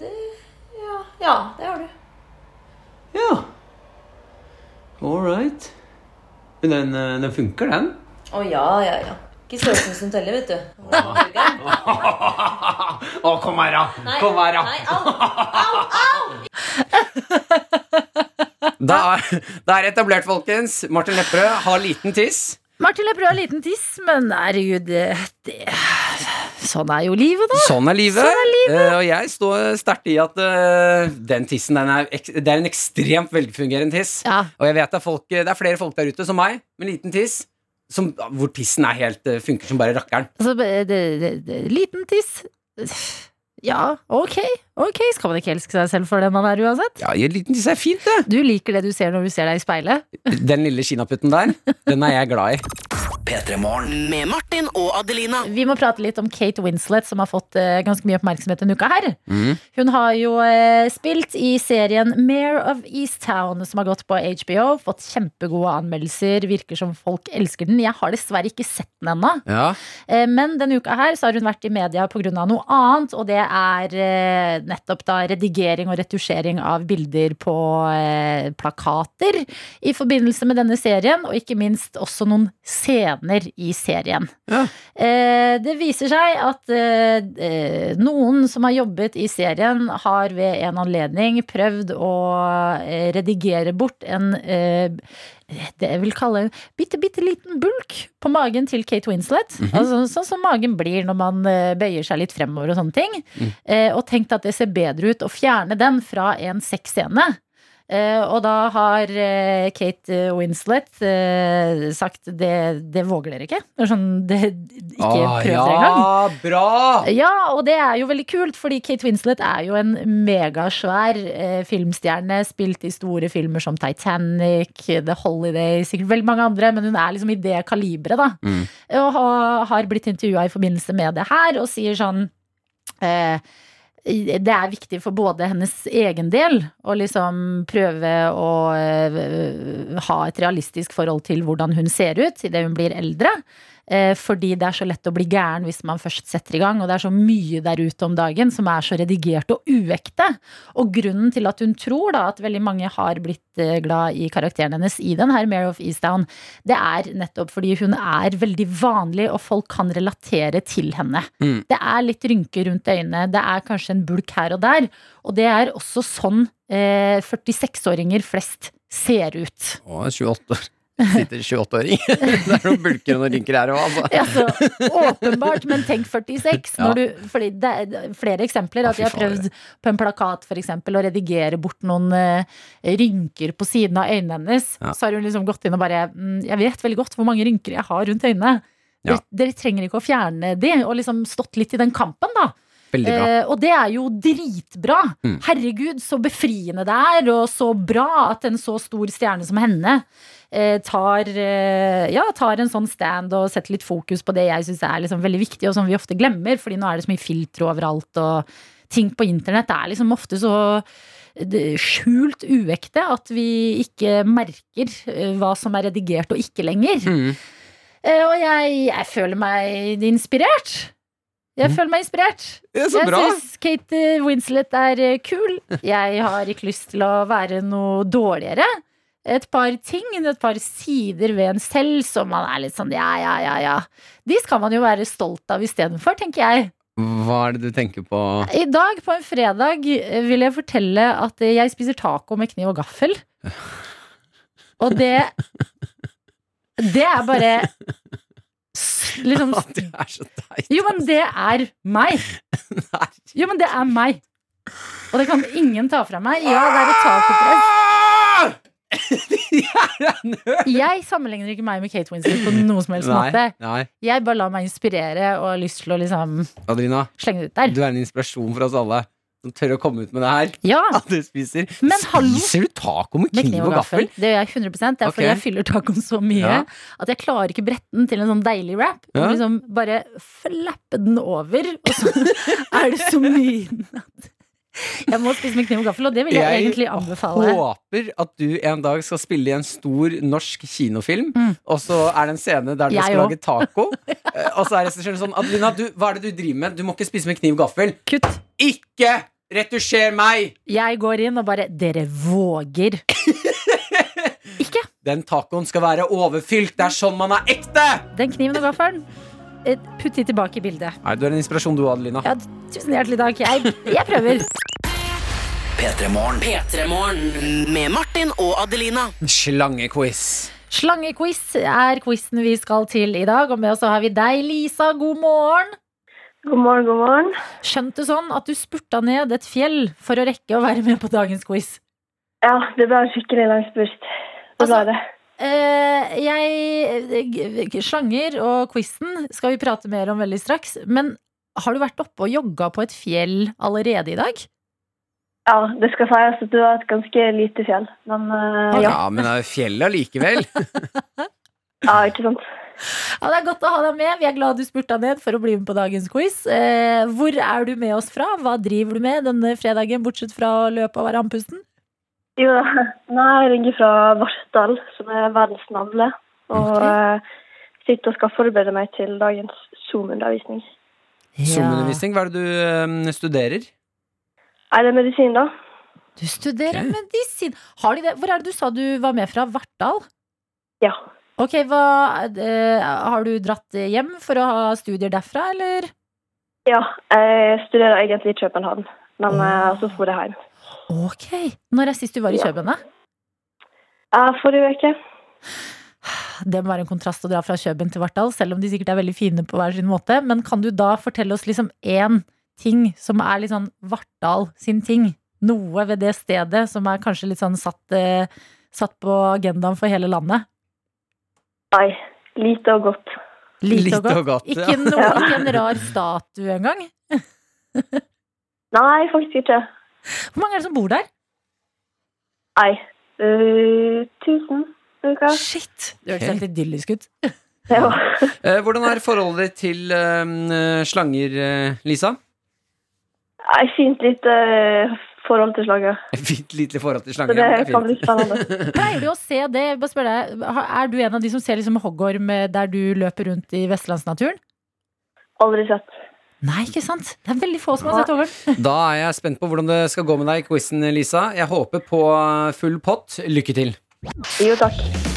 [SPEAKER 9] Det, ja, ja, det har du.
[SPEAKER 3] Ja. All right. Men den, eh, den funker, den.
[SPEAKER 9] Å ja, ja, ja. Ikke størrelsen som teller, vet du.
[SPEAKER 3] Å, kom her, da! Kom her, da!
[SPEAKER 9] Nei, au, au, au!
[SPEAKER 3] Det er, det er etablert, folkens. Martin Lepperød har liten tiss.
[SPEAKER 2] Martin Lepperød har liten tiss, men herregud, det, Sånn er jo livet, da.
[SPEAKER 3] Sånn er livet. Eh, og jeg står sterkt i at uh, den tissen den er, det er en ekstremt velfungerende tiss.
[SPEAKER 2] Ja.
[SPEAKER 3] Og jeg vet det er, folk, det er flere folk der ute som meg, med liten tiss, som, hvor tissen er helt, eh, funker som bare rakkeren.
[SPEAKER 2] Altså, det, det, liten tiss Ja, ok. Ok, Skal man ikke elske seg selv for det man er uansett?
[SPEAKER 3] Ja, jeg er fint, det.
[SPEAKER 2] Du liker det du ser når du ser deg i speilet.
[SPEAKER 3] Den lille kinaputten der, den er jeg glad i.
[SPEAKER 1] P3 Morgen.
[SPEAKER 4] Med Martin og Adelina.
[SPEAKER 2] Vi må prate litt om Kate Winslet, som har fått eh, ganske mye oppmerksomhet denne uka her. Hun har jo eh, spilt i serien Mare of Easttown, som har gått på HBO. Fått kjempegode anmeldelser. Virker som folk elsker den. Jeg har dessverre ikke sett den ennå.
[SPEAKER 3] Ja.
[SPEAKER 2] Eh, Men denne uka her så har hun vært i media pga. noe annet, og det er eh, nettopp da redigering og retusjering av bilder på eh, plakater i forbindelse med denne serien, og ikke minst også noen scener i serien.
[SPEAKER 3] Ja.
[SPEAKER 2] Eh, Det viser seg at eh, eh, noen som har jobbet i serien, har ved en anledning prøvd å redigere bort en det jeg vil kalle en bitte, bitte liten bulk på magen til Kate Winslet. altså, sånn som magen blir når man bøyer seg litt fremover og sånne ting. Eh, og tenkt at det ser bedre ut å fjerne den fra en sexscene. Eh, og da har eh, Kate Winslet eh, sagt det, det våger dere ikke. Sånn, det, ikke
[SPEAKER 3] Ah,
[SPEAKER 2] prøv dere engang.
[SPEAKER 3] ja, bra!
[SPEAKER 2] Ja, og det er jo veldig kult, fordi Kate Winslet er jo en megasvær filmstjerne. Spilt i store filmer som Titanic, The Holiday, sikkert veldig mange andre, men hun er liksom i det kaliberet, da.
[SPEAKER 3] Mm.
[SPEAKER 2] Og ha- har blitt intervjua i forbindelse med det her, og sier sånn eh, det er viktig for både hennes egen del å liksom prøve å eh, ha et realistisk forhold til hvordan hun ser ut idet hun blir eldre. Eh, fordi det er så lett å bli gæren hvis man først setter i gang. Og det er så mye der ute om dagen som er så redigert og uekte. Og grunnen til at hun tror da at veldig mange har blitt eh, glad i karakteren hennes i den her Mare of Easttown, det er nettopp fordi hun er veldig vanlig, og folk kan relatere til henne.
[SPEAKER 3] Mm.
[SPEAKER 2] Det er litt rynker rundt øynene, det er kanskje en bulk her og der. Og det er også sånn eh, 46-åringer flest ser ut.
[SPEAKER 3] Å, 28 år. Sitter 28-åring. det er noen bulker og noen rynker her òg, altså.
[SPEAKER 2] Altså, åpenbart, men tenk 46.
[SPEAKER 3] Ja.
[SPEAKER 2] Du, fordi det er flere eksempler. At jeg har prøvd på en plakat for eksempel, å redigere bort noen uh, rynker på siden av øynene hennes.
[SPEAKER 3] Ja.
[SPEAKER 2] Så har hun liksom gått inn og bare mm, Jeg vet veldig godt hvor mange rynker jeg har rundt øynene.
[SPEAKER 3] Ja.
[SPEAKER 2] Dere, dere trenger ikke å fjerne de, og liksom stått litt i den kampen, da. Eh, og det er jo dritbra.
[SPEAKER 3] Mm.
[SPEAKER 2] Herregud, så befriende det er, og så bra at en så stor stjerne som henne eh, tar, eh, ja, tar en sånn stand og setter litt fokus på det jeg syns er liksom veldig viktig, og som vi ofte glemmer, fordi nå er det så mye filtre overalt, og ting på internett er liksom ofte så skjult uekte at vi ikke merker eh, hva som er redigert og ikke lenger.
[SPEAKER 3] Mm.
[SPEAKER 2] Eh, og jeg, jeg føler meg inspirert. Jeg føler meg inspirert. Jeg syns Kate Winslet er eh, kul. Jeg har ikke lyst til å være noe dårligere. Et par ting, et par sider ved en selv som man er litt sånn ja, ja, ja, ja. De skal man jo være stolt av istedenfor, tenker jeg.
[SPEAKER 3] Hva er det du tenker på?
[SPEAKER 2] I dag på en fredag eh, vil jeg fortelle at eh, jeg spiser taco med kniv og gaffel. Og det Det er bare liksom
[SPEAKER 3] Det er så teit.
[SPEAKER 2] Jo, men det er meg.
[SPEAKER 3] Nei.
[SPEAKER 2] Jo, men det er meg. Og det kan ingen ta fra meg. Ja, det er et tacopress. Jeg sammenligner ikke meg med Kate Winslet på noen som helst
[SPEAKER 3] Nei,
[SPEAKER 2] måte.
[SPEAKER 3] nei.
[SPEAKER 2] Jeg bare lar meg inspirere og har lyst til å liksom
[SPEAKER 3] Adelina,
[SPEAKER 2] slenge det ut der.
[SPEAKER 3] du er en inspirasjon for oss alle. Som tør å komme ut med det her.
[SPEAKER 2] Ja,
[SPEAKER 3] At du spiser.
[SPEAKER 2] Men!
[SPEAKER 3] Spiser du taco med
[SPEAKER 2] med
[SPEAKER 3] kniv og gaffel?
[SPEAKER 2] Det gjør jeg 100 Det er fordi jeg fyller tacoen så mye
[SPEAKER 3] Ja.
[SPEAKER 2] at jeg klarer ikke bretten til en sånn deilig wrap.
[SPEAKER 3] Ja.
[SPEAKER 2] Liksom bare flappe den over, og så er det så mye at jeg må spise med kniv og gaffel, og det vil jeg, egentlig anbefale.
[SPEAKER 3] Jeg håper at du en dag skal spille i en stor norsk kinofilm,
[SPEAKER 2] Mm.
[SPEAKER 3] og så er det en scene der du
[SPEAKER 2] Jeg
[SPEAKER 3] skal
[SPEAKER 2] også.
[SPEAKER 3] lage taco. eh, og så er regissøren sånn Adelina, du, hva er det du driver med? Du må ikke spise med kniv og gaffel.
[SPEAKER 2] Kutt.
[SPEAKER 3] Ikke retusjer meg!
[SPEAKER 2] Jeg går inn og bare Dere våger. Ikke.
[SPEAKER 3] Den tacoen skal være overfylt. Det er sånn man er ekte!
[SPEAKER 2] Den kniven og gaffelen, eh, putt de tilbake i bildet.
[SPEAKER 3] Nei, Du er en inspirasjon, du, Adelina.
[SPEAKER 2] Ja, tusen hjertelig takk. Jeg, jeg prøver.
[SPEAKER 1] P3 Morgen.
[SPEAKER 4] P3morgen med Martin og Adelina.
[SPEAKER 3] Slangequiz.
[SPEAKER 2] Slangequiz er quizen vi skal til i dag. Og med oss har vi deg, Lisa. God morgen.
[SPEAKER 10] God morgen, god morgen.
[SPEAKER 2] Skjønte sånn at du spurta ned et fjell for å rekke å være med på dagens quiz.
[SPEAKER 10] Ja, det ble en skikkelig lang spurt. Det ble
[SPEAKER 2] Altså-
[SPEAKER 10] det.
[SPEAKER 2] Eh, jeg, slanger og quizen skal vi prate mer om veldig straks. Men har du vært oppe og jogga på et fjell allerede i dag?
[SPEAKER 10] Ja, det skal sies at det var et ganske lite fjell. Men uh, ja.
[SPEAKER 3] Ja, men det er jo fjellet allikevel.
[SPEAKER 10] ja, ikke sant.
[SPEAKER 2] Ja, det er godt å ha deg med. Vi er glad du spurte ned for å bli med på dagens quiz. Eh, hvor er du med oss fra? Hva driver du med denne fredagen, bortsett fra å løpe og være andpusten?
[SPEAKER 10] Jo da, nei, jeg ringer fra Vartdal, som er verdens navle. Og
[SPEAKER 2] okay.
[SPEAKER 10] eh, sitter og skal forberede meg til dagens Zoom-undervisning.
[SPEAKER 3] Zoom-undervisning, hva er det du eh, studerer?
[SPEAKER 10] Er det medisin, da?
[SPEAKER 2] Du studerer
[SPEAKER 3] okay.
[SPEAKER 2] medisin. Har de det? Hvor er det du sa du var med fra? Vartdal?
[SPEAKER 10] Ja.
[SPEAKER 2] Ok, hva, eh, Har du dratt hjem for å ha studier derfra, eller?
[SPEAKER 10] Ja, jeg studerer egentlig i København, men oh. så får jeg hjem.
[SPEAKER 2] Ok. Når er sist du var i. København?
[SPEAKER 10] Ja. forrige uke.
[SPEAKER 2] Det må være en kontrast å dra fra Kjøben til Vartdal, selv om de sikkert er veldig fine på hver sin måte. Men kan du da fortelle oss liksom én ting som er litt sånn Vartdal sin ting? Noe ved det stedet som er kanskje litt sånn satt, eh, satt på agendaen for hele landet?
[SPEAKER 10] Nei, lite og godt.
[SPEAKER 2] Lite, og godt.
[SPEAKER 3] og godt.
[SPEAKER 2] Ikke, noe, ikke en rar statue engang?
[SPEAKER 10] Nei, faktisk ikke.
[SPEAKER 2] Hvor mange er det som bor der?
[SPEAKER 10] Nei, Uh, tusen, cirka.
[SPEAKER 2] Shit! Det hørtes helt idyllisk ut.
[SPEAKER 10] Ja.
[SPEAKER 3] Eh, hvordan er forholdet ditt til uh, slanger, Lisa?
[SPEAKER 10] Nei, fint litt eh, forhold til slaget.
[SPEAKER 3] Fint lite forhold til
[SPEAKER 10] Så det
[SPEAKER 3] ja, men
[SPEAKER 10] kan bli spennende.
[SPEAKER 2] Pleier du å se det? Bare spør deg, er du en av de som ser liksom hoggorm eh, der du løper rundt i vestlandsnaturen?
[SPEAKER 10] Aldri sett.
[SPEAKER 2] Nei, ikke sant? Det er veldig få som har sett hoggorm.
[SPEAKER 3] Da er jeg spent på hvordan det skal gå med deg i quizen, Lisa. Jeg håper på full pott. Lykke til.
[SPEAKER 10] Jo, takk.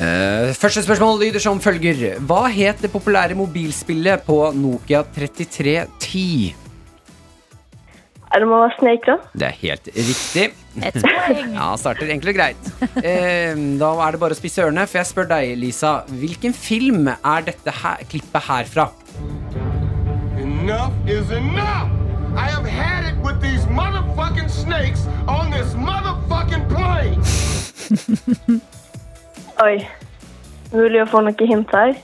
[SPEAKER 3] Eh, første spørsmål lyder som følger. Hva het det populære mobilspillet på Nokia 3310?
[SPEAKER 10] Er det må være Snake, da?
[SPEAKER 3] Det er helt riktig.
[SPEAKER 2] Et poeng.
[SPEAKER 3] Ja, starter enkelt og greit. Uh, da er det bare å spisse ørene, for jeg spør deg, Lisa. Hvilken film er dette her, klippet her fra?
[SPEAKER 11] Enough is enough! I have had it with these motherfucking snakes on this motherfucking plane!
[SPEAKER 10] Oi. Mulig å få noen hint her.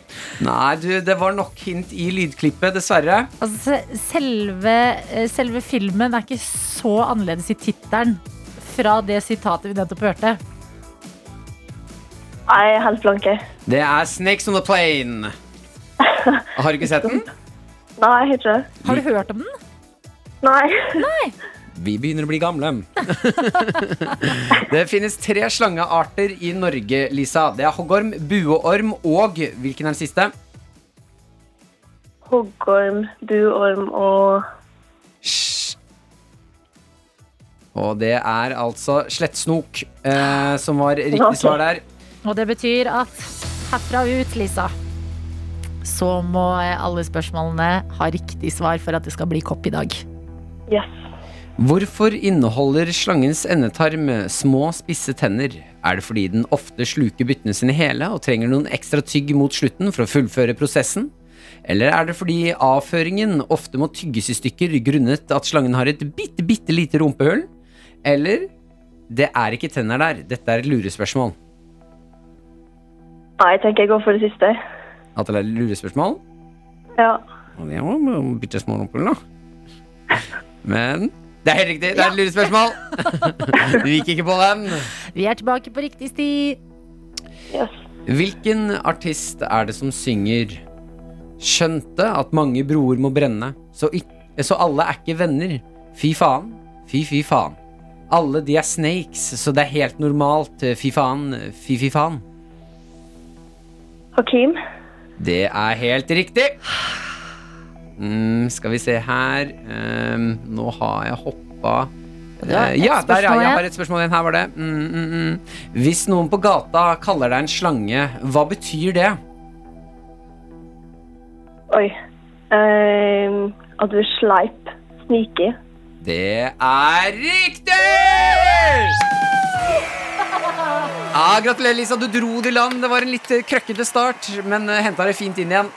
[SPEAKER 3] Nei, du, det var nok hint i lydklippet, dessverre.
[SPEAKER 2] Altså, selve, eh, selve filmen er ikke så annerledes i tittelen fra det sitatet vi nettopp hørte.
[SPEAKER 10] Nei, jeg er helt blanke.
[SPEAKER 3] Det er Snakes on the Plane. Har du ikke sett den?
[SPEAKER 10] Nei, jeg har ikke det.
[SPEAKER 2] Har du hørt om den?
[SPEAKER 10] Nei. Nei.
[SPEAKER 3] Vi begynner å bli gamle. det finnes tre slangearter i Norge, Lisa. Det er hoggorm, bueorm og Hvilken er den siste?
[SPEAKER 10] Hoggorm, buorm og
[SPEAKER 3] Og det er altså slettsnok eh, som var riktig svar der.
[SPEAKER 2] Og det betyr at herfra ut, Lisa, så må alle spørsmålene ha riktig svar for at det skal bli kopp i dag.
[SPEAKER 10] Yes.
[SPEAKER 3] Hvorfor inneholder slangens endetarm små, spisse tenner? Er det fordi den ofte sluker byttene sine hele og trenger noen ekstra tygg mot slutten for å fullføre prosessen? Eller er det fordi avføringen ofte må tygges i stykker grunnet at slangen har et bitte, bitte lite rumpehull? Eller det er ikke tenner der, dette er et lurespørsmål.
[SPEAKER 10] Nei, jeg tenker jeg går for det siste.
[SPEAKER 3] At det er et lurespørsmål?
[SPEAKER 10] Ja.
[SPEAKER 3] Og det var bitte små rumpehull, da. Men det er helt riktig, det er et lurespørsmål. Du gikk ikke på den.
[SPEAKER 2] Vi er tilbake på riktig sti.
[SPEAKER 10] Yes.
[SPEAKER 3] Hvilken artist er det som synger Skjønte at mange broer må brenne, så, så alle er ikke venner. Fy faen, fy fy faen. Alle de er snakes, så det er helt normalt. Fy faen, fy fy faen.
[SPEAKER 10] Hakeem.
[SPEAKER 3] Det er helt riktig. Mm, skal vi se her um, Nå har jeg hoppa
[SPEAKER 2] Ja,
[SPEAKER 3] Eh, ja, der, ja, jeg har et spørsmål igjen. Her var det. Mm, mm, mm. Hvis noen på gata kaller deg en slange, hva betyr det?
[SPEAKER 10] Oi. um, at du er sleip. Sneaky.
[SPEAKER 3] Det er riktig! Ja, gratulerer, Lisa. Du dro det i land. Det var en litt eh, krøkkete start, men henta det fint inn igjen.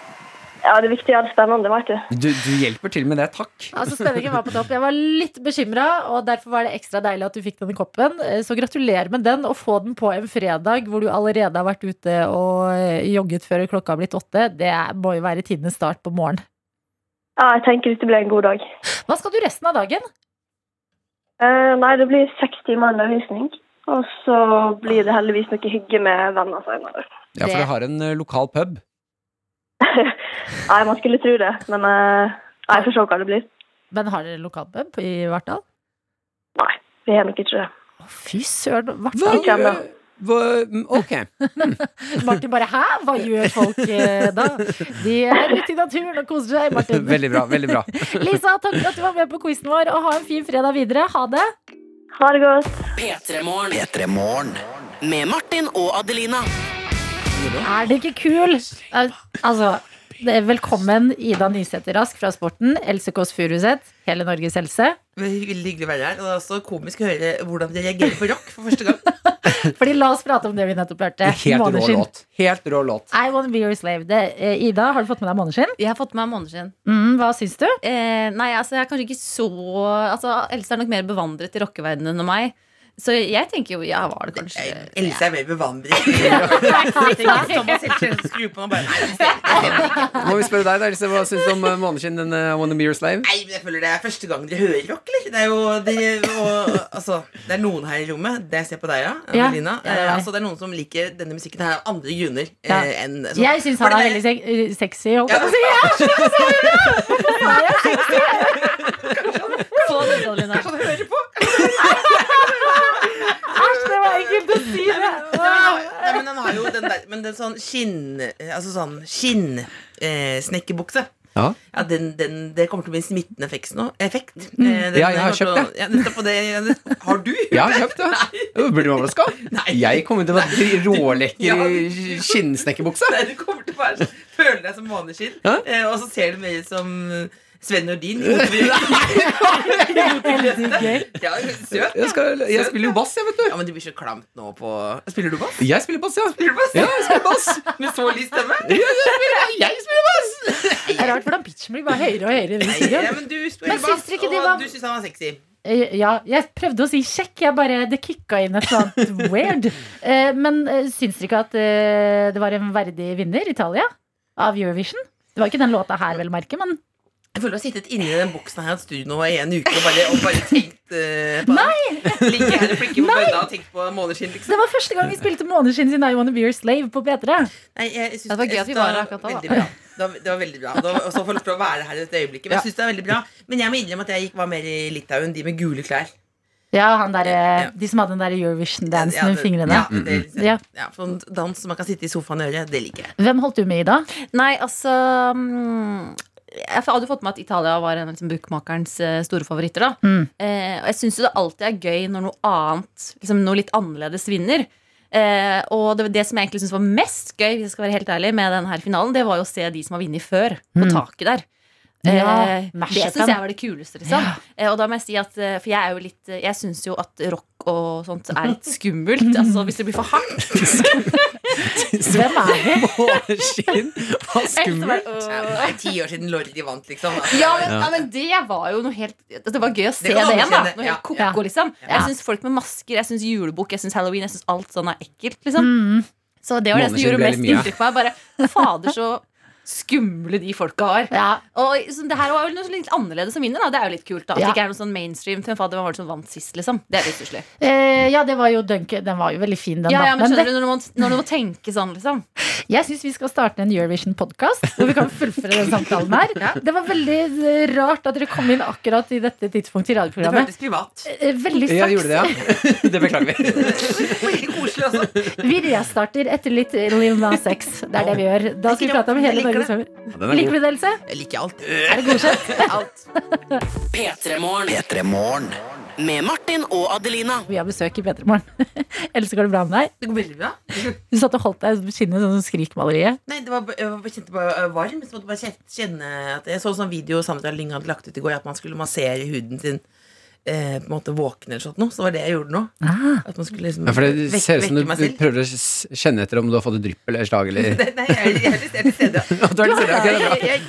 [SPEAKER 10] Ja, det viktige er det spennende, vet du.
[SPEAKER 3] Du, du hjelper til med det. Takk.
[SPEAKER 2] Altså, spenningen var på topp. Jeg var litt bekymra, og derfor var det ekstra deilig at du fikk denne koppen. Eh, Så gratulerer med den. Å få den på en fredag hvor du allerede har vært ute og eh, jogget før klokka har blitt åtte, det må jo være tidenes start på morgenen.
[SPEAKER 10] Ja, jeg tenker dette blir en god dag.
[SPEAKER 2] Hva skal du resten av dagen?
[SPEAKER 10] Eh, nei, det blir seks timer undervisning. Og så blir det heldigvis noe hygge med venner senere.
[SPEAKER 3] Ja, for du har en eh, lokal pub.
[SPEAKER 10] Nei, man skulle tro det, men uh, jeg får se hva det blir.
[SPEAKER 2] Men har dere lokalpub i Vartdal?
[SPEAKER 10] Nei, vi har nok ikke det.
[SPEAKER 2] Å, Fy søren,
[SPEAKER 3] Hva
[SPEAKER 2] Vartdal.
[SPEAKER 3] Gjør hva, mm, Ok.
[SPEAKER 2] Martin bare hæ? Hva gjør folk eh, da? De er ute i naturen og koser seg, Martin.
[SPEAKER 3] Veldig bra. veldig bra
[SPEAKER 2] Lisa, takk for at du var med på quizen vår, og ha en fin fredag videre. Ha det.
[SPEAKER 10] Ha det godt.
[SPEAKER 4] P3morgen.
[SPEAKER 1] P3 Morgen.
[SPEAKER 4] Med Martin og Adelina.
[SPEAKER 2] Er det ikke kul? Altså, det er velkommen Ida Nysæter Rask fra Sporten, Else Kåss Furuseth, Hele Norges helse.
[SPEAKER 12] Veldig hyggelig å være her. Og det er også komisk å høre hvordan de reagerer på rock for første gang.
[SPEAKER 2] Fordi la oss prate om det vi nettopp hørte.
[SPEAKER 3] Helt rå låt. Helt rå låt.
[SPEAKER 2] I wanna be your slave. Det, eh, Ida, har du fått med deg Måneskinn?
[SPEAKER 13] Jeg har fått med meg måneskinn.
[SPEAKER 2] Mm, hva syns du?
[SPEAKER 13] Eh, nei, altså jeg er kanskje ikke så altså, Else er nok mer bevandret i rockeverdenen enn meg. Så jeg tenker jo, ja, var det kanskje
[SPEAKER 12] Else er mer bevandret. Thomas Seltzer skrur på og bare.
[SPEAKER 3] Må vi spørre deg, da, Else, hva syns du om eh, Måneskinn, den uh, Wanna Be Your Slave?
[SPEAKER 12] Nei, men jeg føler det er første gang dere hører rock, eller? Det er jo de, og, altså, det er noen her i rommet, det jeg ser på deg, ja,
[SPEAKER 2] Ja,
[SPEAKER 12] Adelina.
[SPEAKER 2] ja, det er
[SPEAKER 12] eh, altså, det er noen som liker denne musikken her av andre grunner eh,
[SPEAKER 2] Ja.
[SPEAKER 12] enn så-
[SPEAKER 2] Jeg syns han er veldig sexy. Holdt jeg på å si. Ja, så, å si det! Hvorfor sa jeg sexy?
[SPEAKER 13] Få det, Adelina.
[SPEAKER 12] Kan du høre på?
[SPEAKER 2] Æsj, det var ekkelt å si det.
[SPEAKER 12] Nei, men, han- nei, men den har jo den der Men den sånn skinn Altså sånn skinnsnekkerbukse.
[SPEAKER 3] Ja.
[SPEAKER 12] Ja, den, den, det kommer til å bli en smittende effekt nå. Effekt. Eh,
[SPEAKER 3] Mm.
[SPEAKER 12] den-
[SPEAKER 3] Ja, jeg har kjøpt det.
[SPEAKER 12] Ja, det. Har du?
[SPEAKER 3] Ja, kjøpt det. Jo, Blir du overraska? Jeg kommer til å være rålekker i Ja.
[SPEAKER 12] skinnsnekkerbukse. Du kommer til å føle deg som måneskinn, eh, og så ser du mer ut som Sven Nordin. Ja, søt.
[SPEAKER 3] Jeg, skal, jeg spiller jo bass, jeg, vet du.
[SPEAKER 12] Ja, men du blir så klamt nå på Spiller du bass?
[SPEAKER 3] Jeg spiller bass, ja.
[SPEAKER 12] Spiller bass?
[SPEAKER 3] Ja, jeg spiller bass.
[SPEAKER 12] Med så lys stemme?
[SPEAKER 3] Ja, jeg spiller, jeg spiller bass.
[SPEAKER 2] Det er rart hvordan pitchen blir bare høyere og høyere.
[SPEAKER 12] Nei, ja, men du spiller
[SPEAKER 2] Men syns
[SPEAKER 12] bass, og
[SPEAKER 2] var-
[SPEAKER 12] du syns han var sexy.
[SPEAKER 2] Eh, Ja, jeg prøvde å si 'sjekk', Jeg bare, det kicka inn et eller annet weird. Eh, Men eh, syns dere ikke at det var en verdig vinner, Italia, av Eurovision? Det var ikke den låta her, vel merke, men
[SPEAKER 12] Jeg føler du har sittet inni den boksen her i et studio i en uke og bare, og bare tenkt uh, på
[SPEAKER 2] Nei!
[SPEAKER 12] Ligge her og på og måneskinn, liksom.
[SPEAKER 2] det var første gang vi spilte Måneskinn sin I Wanna Be Your Slave på P3.
[SPEAKER 12] Nei, jeg synes,
[SPEAKER 13] Det var gøy at vi var
[SPEAKER 12] det
[SPEAKER 13] her akkurat da, da.
[SPEAKER 12] Veldig bra. Det var, det var veldig bra. Og så får lov til å være her i dette øyeblikket. Men jeg synes det er veldig bra Men jeg må innrømme at jeg gikk, var mer i Litauen, de med gule klær.
[SPEAKER 2] Ja, han der, ja, De som hadde den der Eurovision-dansen
[SPEAKER 12] Ja,
[SPEAKER 2] med fingrene.
[SPEAKER 12] Ja, det,
[SPEAKER 2] Ja.
[SPEAKER 12] ja, for en dans som man kan sitte i sofaen og gjøre, det liker jeg.
[SPEAKER 2] Hvem holdt du med i da?
[SPEAKER 13] Nei, altså mm, Jeg hadde fått med at Italia var en av liksom, bookmakerens eh, store favoritter. da
[SPEAKER 2] Mm.
[SPEAKER 13] eh, Og jeg syns jo det alltid er gøy når noe annet, liksom noe litt annerledes, vinner. Eh, og det, det som jeg egentlig syns var mest gøy, hvis jeg skal være helt ærlig med denne finalen, det var jo å se de som har vunnet før, på
[SPEAKER 2] Mm.
[SPEAKER 13] taket der.
[SPEAKER 2] Ja,
[SPEAKER 13] Eh, det syns jeg var det kuleste. Liksom.
[SPEAKER 2] Ja.
[SPEAKER 13] Eh, og da må jeg si at eh, For jeg er jo litt Jeg syns jo at rock og sånt er litt skummelt. Altså Hvis det blir for hardt.
[SPEAKER 2] Hvem er det?
[SPEAKER 3] Måneskinn var skummelt.
[SPEAKER 12] Det er ti år siden Lordi vant, liksom.
[SPEAKER 13] Ja men, ja, men det var jo noe helt Det var gøy å se
[SPEAKER 12] Det
[SPEAKER 13] det, igjen. da Noe helt
[SPEAKER 12] ja.
[SPEAKER 13] ko-ko, liksom.
[SPEAKER 2] Ja.
[SPEAKER 13] Jeg syns folk med masker, jeg syns julebukk, jeg syns halloween, jeg syns alt sånn er ekkelt. Liksom.
[SPEAKER 2] Mm.
[SPEAKER 13] Så det var det som gjorde mest inntrykk på meg. Bare fader, så skumle de folka var.
[SPEAKER 2] Ja.
[SPEAKER 13] Og så det her var jo noe litt annerledes som vinner. Da. Det er jo litt kult. da At
[SPEAKER 2] Ja.
[SPEAKER 13] det ikke er noe sånn mainstream. Hvem fader var det som vant sist, liksom? Det er litt stusslig.
[SPEAKER 2] Eh, ja, det var jo Duncan. Den var jo veldig fin, den.
[SPEAKER 13] Ja, ja, men skjønner du, når du, må, når du må tenke sånn, liksom.
[SPEAKER 2] Jeg syns vi skal starte en Eurovision-podkast hvor vi kan fullføre den samtalen her. Det var veldig eh, rart at dere kom inn akkurat i dette tidspunktet i
[SPEAKER 12] Det
[SPEAKER 2] radioprogrammet.
[SPEAKER 12] føltes privat.
[SPEAKER 2] Eh, Veldig straks.
[SPEAKER 3] Ja, gjorde det, ja. Det beklager vi.
[SPEAKER 12] Koselig også.
[SPEAKER 2] Vi restarter etter litt Lil Nas X. Det er det vi gjør. Da skal vi prate om hele
[SPEAKER 12] Jeg det.
[SPEAKER 3] Ja, er
[SPEAKER 2] Liker du det, Else?
[SPEAKER 12] Jeg liker alt.
[SPEAKER 2] Er det godkjent?
[SPEAKER 12] alt.
[SPEAKER 4] P3morgen. Med Martin og Adelina.
[SPEAKER 2] Vi har besøk i P3 Morgen. Else, går det bra med deg?
[SPEAKER 12] Det går veldig bra.
[SPEAKER 2] Du satt og holdt deg kinnet sånn som skrikmaleriet.
[SPEAKER 12] Nei, det var, jeg var- kjente bare varm. Så måtte bare kjenne- kjenne at Jeg så en sånn video Sandra Lyng hadde lagt ut i går, at man skulle massere huden sin eh, på en måte våkne eller sånt noe. Så var det jeg gjorde nå.
[SPEAKER 2] Ah.
[SPEAKER 12] At man skulle liksom
[SPEAKER 3] Ja, for det
[SPEAKER 12] vek-
[SPEAKER 3] ser ut som du prøver å kjenne etter om du har fått et drypp eller slag eller
[SPEAKER 12] Nei, nei, jeg er, jeg er jeg er til stede. Jeg, jeg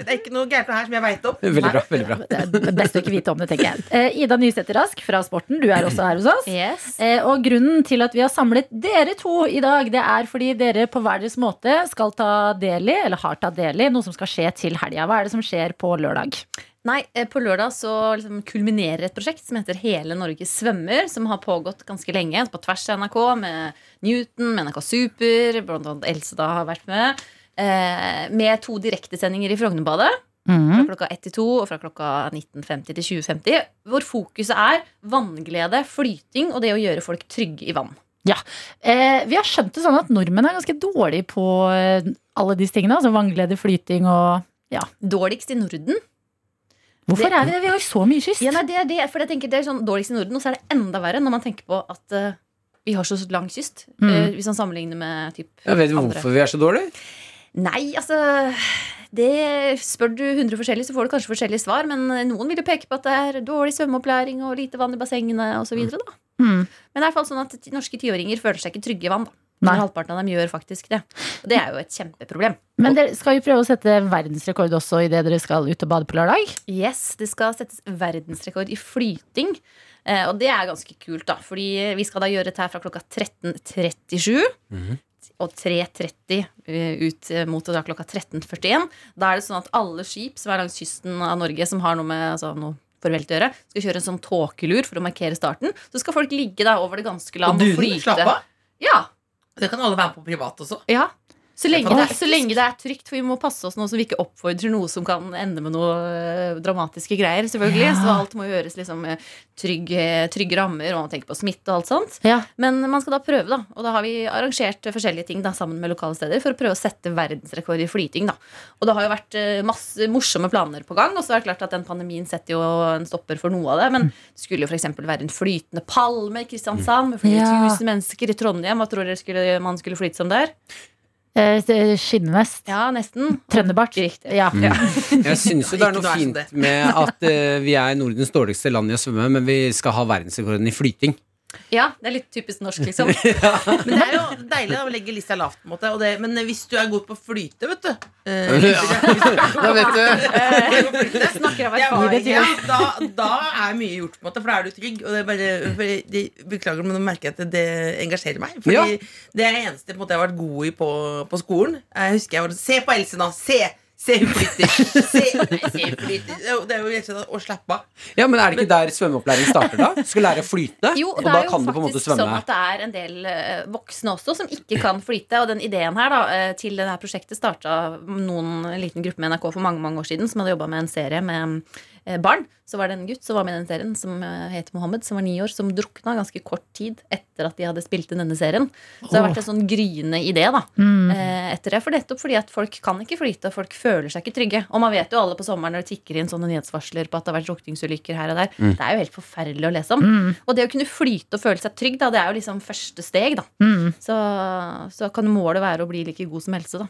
[SPEAKER 12] det er ikke noe gærent her som jeg veit om.
[SPEAKER 3] Veldig bra. veldig bra
[SPEAKER 2] Det er best å ikke vite om det, tenker jeg. Eh, Ida Nysæter Rask fra Sporten, du er også her hos oss.
[SPEAKER 13] Yes.
[SPEAKER 2] Eh, Og grunnen til at vi har samlet dere to i dag, det er fordi dere på hver deres måte skal ta del i, eller har tatt del i, noe som skal skje til helga. Hva er det som skjer på lørdag?
[SPEAKER 13] Nei, eh, på lørdag så liksom kulminerer et prosjekt som heter Hele Norge svømmer, som har pågått ganske lenge, på tvers av NRK, med Newton, med NRK Super, blant annet Else da har vært med, eh, med to direktesendinger i Frognerbadet. Fra klokka 1 til 2 og fra klokka 19.50 til 20.50. Hvor fokuset er vannglede, flyting og det å gjøre folk trygge i vann.
[SPEAKER 2] Ja. Eh, vi har skjønt det sånn at nordmenn er ganske dårlige på eh, alle disse tingene. Altså vannglede, flyting og ja.
[SPEAKER 13] Dårligst i Norden.
[SPEAKER 2] Hvorfor
[SPEAKER 13] Det-
[SPEAKER 2] er vi det? Vi har jo så mye kyst.
[SPEAKER 13] Ja, nei, det er det, for jeg tenker det er sånn dårligst i Norden, og så er det enda verre når man tenker på at uh, vi har så lang kyst.
[SPEAKER 3] Mm.
[SPEAKER 13] Uh, hvis man sammenligner med typ
[SPEAKER 3] Jeg vet du hvorfor vi er så dårlige?
[SPEAKER 13] Nei, altså det Spør du 100 forskjellige, så får du kanskje forskjellige svar. Men noen vil jo peke på at det er dårlig svømmeopplæring og lite vann i bassengene osv.
[SPEAKER 2] Mm. Mm.
[SPEAKER 13] Men det er i hvert fall sånn at norske tiåringer føler seg ikke trygge i vann. da
[SPEAKER 2] Nei.
[SPEAKER 13] Men halvparten av dem gjør faktisk det. Og det er jo et kjempeproblem.
[SPEAKER 2] Men dere skal jo prøve å sette verdensrekord også idet dere skal ut og bade på lørdag.
[SPEAKER 13] Yes, det skal settes verdensrekord i flyting. Eh, og det er ganske kult, da. Fordi vi skal da gjøre dette her fra klokka 13.37. Og 3.30 eh, ut mot mot da klokka 13.41. Da er det sånn at alle skip som er langs kysten av Norge som har noe med altså, noe formelt å gjøre, skal kjøre en sånn tåkelur for å markere starten. Så skal folk ligge da over det ganske land og
[SPEAKER 12] og
[SPEAKER 13] flyte.
[SPEAKER 12] slappe? av?
[SPEAKER 13] Ja.
[SPEAKER 12] Det kan alle være med på privat også.
[SPEAKER 13] Ja. Så lenge, det, er- så lenge det er trygt, for vi må passe oss nå så vi ikke oppfordrer noe som kan ende med noe eh, dramatiske greier. selvfølgelig
[SPEAKER 2] Ja.
[SPEAKER 13] Så alt må gjøres liksom trygge, trygge rammer, og man tenker på smitte og alt sånt.
[SPEAKER 2] Ja.
[SPEAKER 13] Men man skal da prøve, da. Og da har vi arrangert forskjellige ting da, sammen med lokale steder for å prøve å sette verdensrekord i flyting. da. Og det har jo vært eh, masse morsomme planer på gang, og så er det klart at den pandemien setter jo en stopper for noe av det. Men det skulle jo f.eks. være en flytende palme i Kristiansand med flere
[SPEAKER 2] Ja.
[SPEAKER 13] tusen mennesker i Trondheim. Hva tror dere skulle, man skulle flyte som der?
[SPEAKER 2] Eh, Skinnvest.
[SPEAKER 13] Ja, nesten.
[SPEAKER 2] Trønderbart.
[SPEAKER 13] Riktig.
[SPEAKER 2] Ja.
[SPEAKER 3] Jeg syns jo det er noe fint med at uh, vi er Nordens dårligste land i å svømme, men vi skal ha verdensrekorden i flyting.
[SPEAKER 13] Ja, det er litt typisk norsk, liksom.
[SPEAKER 12] Men det er jo deilig da, å legge lista lavt. på en måte og det, Men hvis du er god på å flyte, vet du eh,
[SPEAKER 3] Da vet du.
[SPEAKER 13] Snakker av erfaring.
[SPEAKER 12] ja, da, da er mye gjort, på en måte for da er du trygg. Og det er bare, for de, beklager, men nå merker jeg at det engasjerer meg. Fordi
[SPEAKER 3] Ja.
[SPEAKER 12] Det er det eneste på en måte, jeg har vært god i på, på skolen. Jeg husker jeg var Se på Else nå! Se! Se, hun flyter! Se, nei, se, hun. Det er jo- helt er jo slett å slappe av.
[SPEAKER 3] Ja, men er det ikke der svømmeopplæring starter, da? Du skal lære å flyte,
[SPEAKER 13] Jo,
[SPEAKER 3] og
[SPEAKER 13] og
[SPEAKER 3] da
[SPEAKER 13] er
[SPEAKER 3] kan du på en måte
[SPEAKER 13] faktisk
[SPEAKER 3] svømme.
[SPEAKER 13] sånn at det er en del eh, voksne også som ikke kan flyte. Og den ideen her da, eh, til det her prosjektet starta noen en liten gruppe med NRK for mange mange år siden som hadde jobba med en serie med barn. Så var det en gutt som var med i den serien, som het heter Mohammed, som var ni år, som drukna ganske kort tid etter at de hadde spilt inn denne serien. Så det har vært en sånn gryende idé da,
[SPEAKER 2] Mm.
[SPEAKER 13] eh, etter det. For nettopp fordi at folk kan ikke flyte, og folk føler seg ikke trygge. Og man vet jo alle på sommeren når det tikker inn sånne nyhetsvarsler på at det har vært drukningsulykker her og der.
[SPEAKER 2] Mm.
[SPEAKER 13] Det er jo helt forferdelig å lese om.
[SPEAKER 2] Mm.
[SPEAKER 13] Og det å kunne flyte og føle seg trygg, da, det er jo liksom første steg. da
[SPEAKER 2] Mm.
[SPEAKER 13] Så, så kan målet være å bli like god som helse, da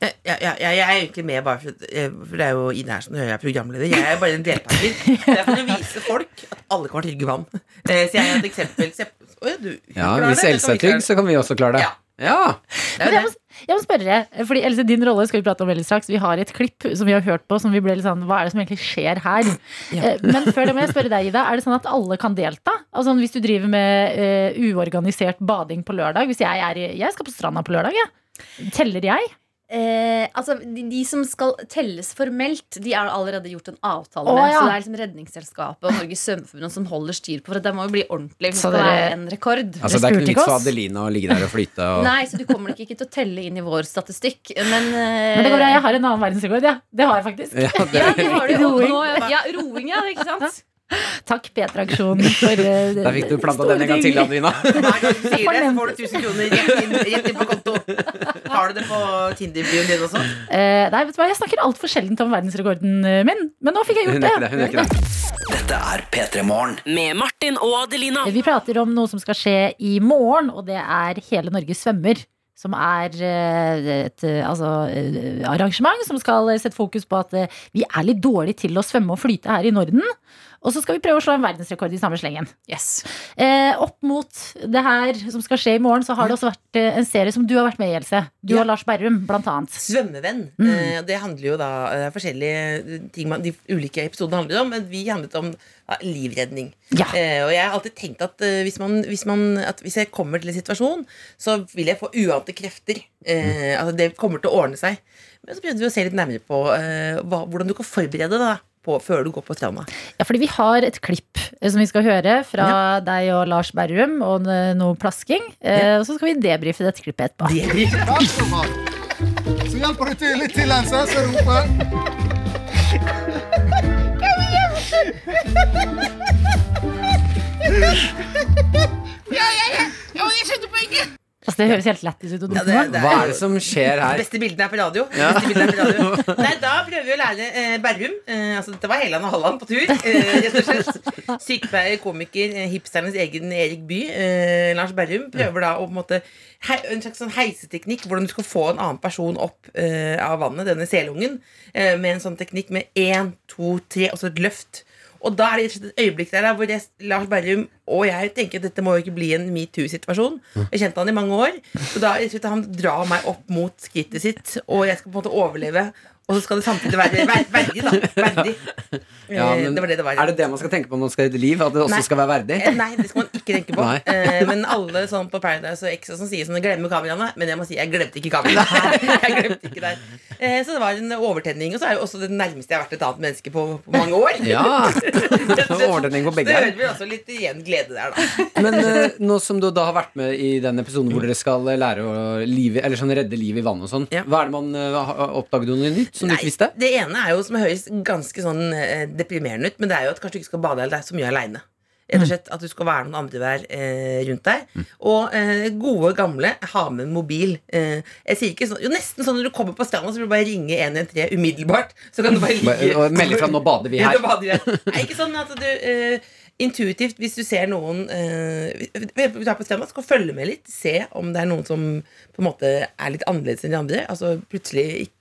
[SPEAKER 12] Jeg, jeg, jeg, er egentlig med bare for, eh, for det er jo Ine her som hører jeg er programleder. Jeg er bare en deltaker. Det er for å vise folk at alle kan være trygge i vann. Eh, Så jeg er et eksempel. Se, Oi, du,
[SPEAKER 3] Ja, Hvis
[SPEAKER 12] det,
[SPEAKER 3] Else er trygg, så kan vi også klare det.
[SPEAKER 12] Ja.
[SPEAKER 3] Ja.
[SPEAKER 12] Det er
[SPEAKER 2] Men jeg må, jeg må spørre fordi Else, din rolle skal vi prate om veldig straks. Vi har et klipp som vi har hørt på, som vi ble litt sånn Hva er det som egentlig skjer her? Ja. Men før det må jeg spørre deg, Ida. Er det sånn at alle kan delta? Altså Hvis du driver med uh, uorganisert bading på lørdag Hvis jeg, er, i- jeg skal på stranda på lørdag, jeg. Teller jeg?
[SPEAKER 13] Eh, altså, de, de som skal telles formelt, de har allerede gjort en avtale
[SPEAKER 2] Å,
[SPEAKER 13] med.
[SPEAKER 2] ja.
[SPEAKER 13] Så det er liksom Redningsselskapet og Norges Svømmeforbund som holder styr på. For det må jo bli ordentlig hvis
[SPEAKER 2] Så
[SPEAKER 13] det er en rekord.
[SPEAKER 3] Altså, det er ikke
[SPEAKER 2] litt
[SPEAKER 3] noe vits for. Adelina å ligge der og flyte. Og...
[SPEAKER 13] Nei, så du kommer nok ikke til å telle inn i vår statistikk. Men, eh,
[SPEAKER 2] Men det går bra, jeg har en annen verdensrekord, ja. Det har jeg faktisk.
[SPEAKER 3] Ja, det
[SPEAKER 13] ja, har du
[SPEAKER 2] Roing.
[SPEAKER 13] nå, ja, roing, ja, ikke sant?
[SPEAKER 2] Takk, P3-aksjonen, for uh,
[SPEAKER 3] Der fikk du planta den en gang til. Adelina.
[SPEAKER 12] Hver gang du sier det, så får du 1000 kroner rett inn, rett inn på konto. Har du det på Tinder-bioen din også?
[SPEAKER 2] Eh, nei, vet du hva, jeg snakker altfor sjeldent om verdensrekorden eh, min, men nå fikk jeg
[SPEAKER 3] Hun
[SPEAKER 2] gjort
[SPEAKER 3] er ikke det.
[SPEAKER 2] det.
[SPEAKER 3] hun er ikke det
[SPEAKER 1] Dette er P3 Morgen.
[SPEAKER 4] Med Martin og Adelina.
[SPEAKER 2] Vi prater om noe som skal skje i morgen, og det er Hele Norge svømmer. Som er eh, et eh, altså, eh, arrangement som skal sette fokus på at eh, vi er litt dårlige til å svømme og flyte her i Norden. Og så skal vi prøve å slå en verdensrekord i samme slengen.
[SPEAKER 13] Yes.
[SPEAKER 2] Eh, opp mot det her som skal skje i morgen, så har det også vært eh, en serie som du har vært med i, Else. Du
[SPEAKER 12] Ja.
[SPEAKER 2] og Lars Berrum, blant annet.
[SPEAKER 12] Svømmevenn.
[SPEAKER 2] Mm.
[SPEAKER 12] Eh, det handler jo da Det er forskjellige ting man, de ulike episodene handler om, men vi handlet om ja, livredning.
[SPEAKER 2] Ja.
[SPEAKER 12] Eh, og jeg har alltid tenkt at, eh, hvis man, hvis man at hvis jeg kommer til en situasjon, så vil jeg få uante krefter. Eh, altså det kommer til å ordne seg. Men så prøvde vi å se litt nærmere på eh, hva, hvordan du kan forberede deg. På, før du går på trauma.
[SPEAKER 2] Ja, fordi vi har et klipp eh, som vi skal høre fra deg og Lars Berrum, og n- noe plasking. Ja. Og så skal vi debrife dette klippet etterpå.
[SPEAKER 11] Så hjelper du til litt til, Lense, så er oppe.
[SPEAKER 12] Ja, ja, ja! ja jeg skjønte poenget!
[SPEAKER 2] Altså, det høres helt lættis ut. å
[SPEAKER 12] Ja, det, det- er,
[SPEAKER 3] Hva er det som skjer her?
[SPEAKER 12] beste bildene er på radio. Er på radio. Nei, Da prøver vi å lære eh, Berrum. Eh, altså, dette var Helland og Halland på tur. Eh, Sykepleier, komiker, eh, hipsternes egen Erik Bye. Eh, Lars Berrum prøver da å på en måte hei, En slags sånn heiseteknikk. Hvordan du skal få en annen person opp eh, av vannet, denne selungen. Eh, med en sånn teknikk med én, to, tre, og så et løft. Og da er det og et øyeblikk der hvor jeg, Lars Berrum og jeg tenker at dette må jo ikke bli en metoo-situasjon. Jeg kjente han i mange år. Så da og slett han drar meg opp mot skrittet sitt, og jeg skal på en måte overleve. Og så skal det samtidig være verdig, da. Verdig.
[SPEAKER 3] Ja,
[SPEAKER 12] Eh,
[SPEAKER 3] men
[SPEAKER 12] det var det det var.
[SPEAKER 3] Er det det man skal tenke på når man skal redde liv? At det også
[SPEAKER 12] Nei.
[SPEAKER 3] skal være verdig?
[SPEAKER 12] Eh, Nei, det skal man ikke tenke på. Eh, men alle sånn på Paradise og X som sier sånn, glemmer kameraene. Men jeg må si, jeg glemte ikke kameraene. jeg glemte ikke der. Eh, så det var en overtenning. Og så er jo også det nærmeste jeg har vært et annet menneske på, på mange år.
[SPEAKER 3] Ja. Overtenning på begge
[SPEAKER 12] det hører vi også litt igjen glede der, da.
[SPEAKER 3] Men eh, nå som du da har vært med i den episoden hvor dere skal lære å live, eller sånn redde liv i vann og sånn, hva er det man oppdager oppdaget noe nytt som du ikke visste?
[SPEAKER 12] Det ene er jo som høres ganske sånn eh, deprimerende ut, men det er jo at kanskje du ikke skal bade eller det er så mye aleine. Rett og slett At du skal være noen andre der eh, rundt deg. Og eh, gode, gamle ha med en mobil. Eh, jeg sier ikke sånn Jo, nesten sånn når du kommer på stranda, så vil du bare ringe 113 umiddelbart. Så kan du bare ligge
[SPEAKER 3] Og melde fra 'nå bader vi
[SPEAKER 12] Ja,
[SPEAKER 3] her'.
[SPEAKER 12] nå bader vi. Nei, ikke sånn at du eh, Intuitivt, hvis du ser noen eh, du er på stranda, skal du følge med litt. Se om det er noen som på en måte er litt annerledes enn de andre. Altså plutselig ikke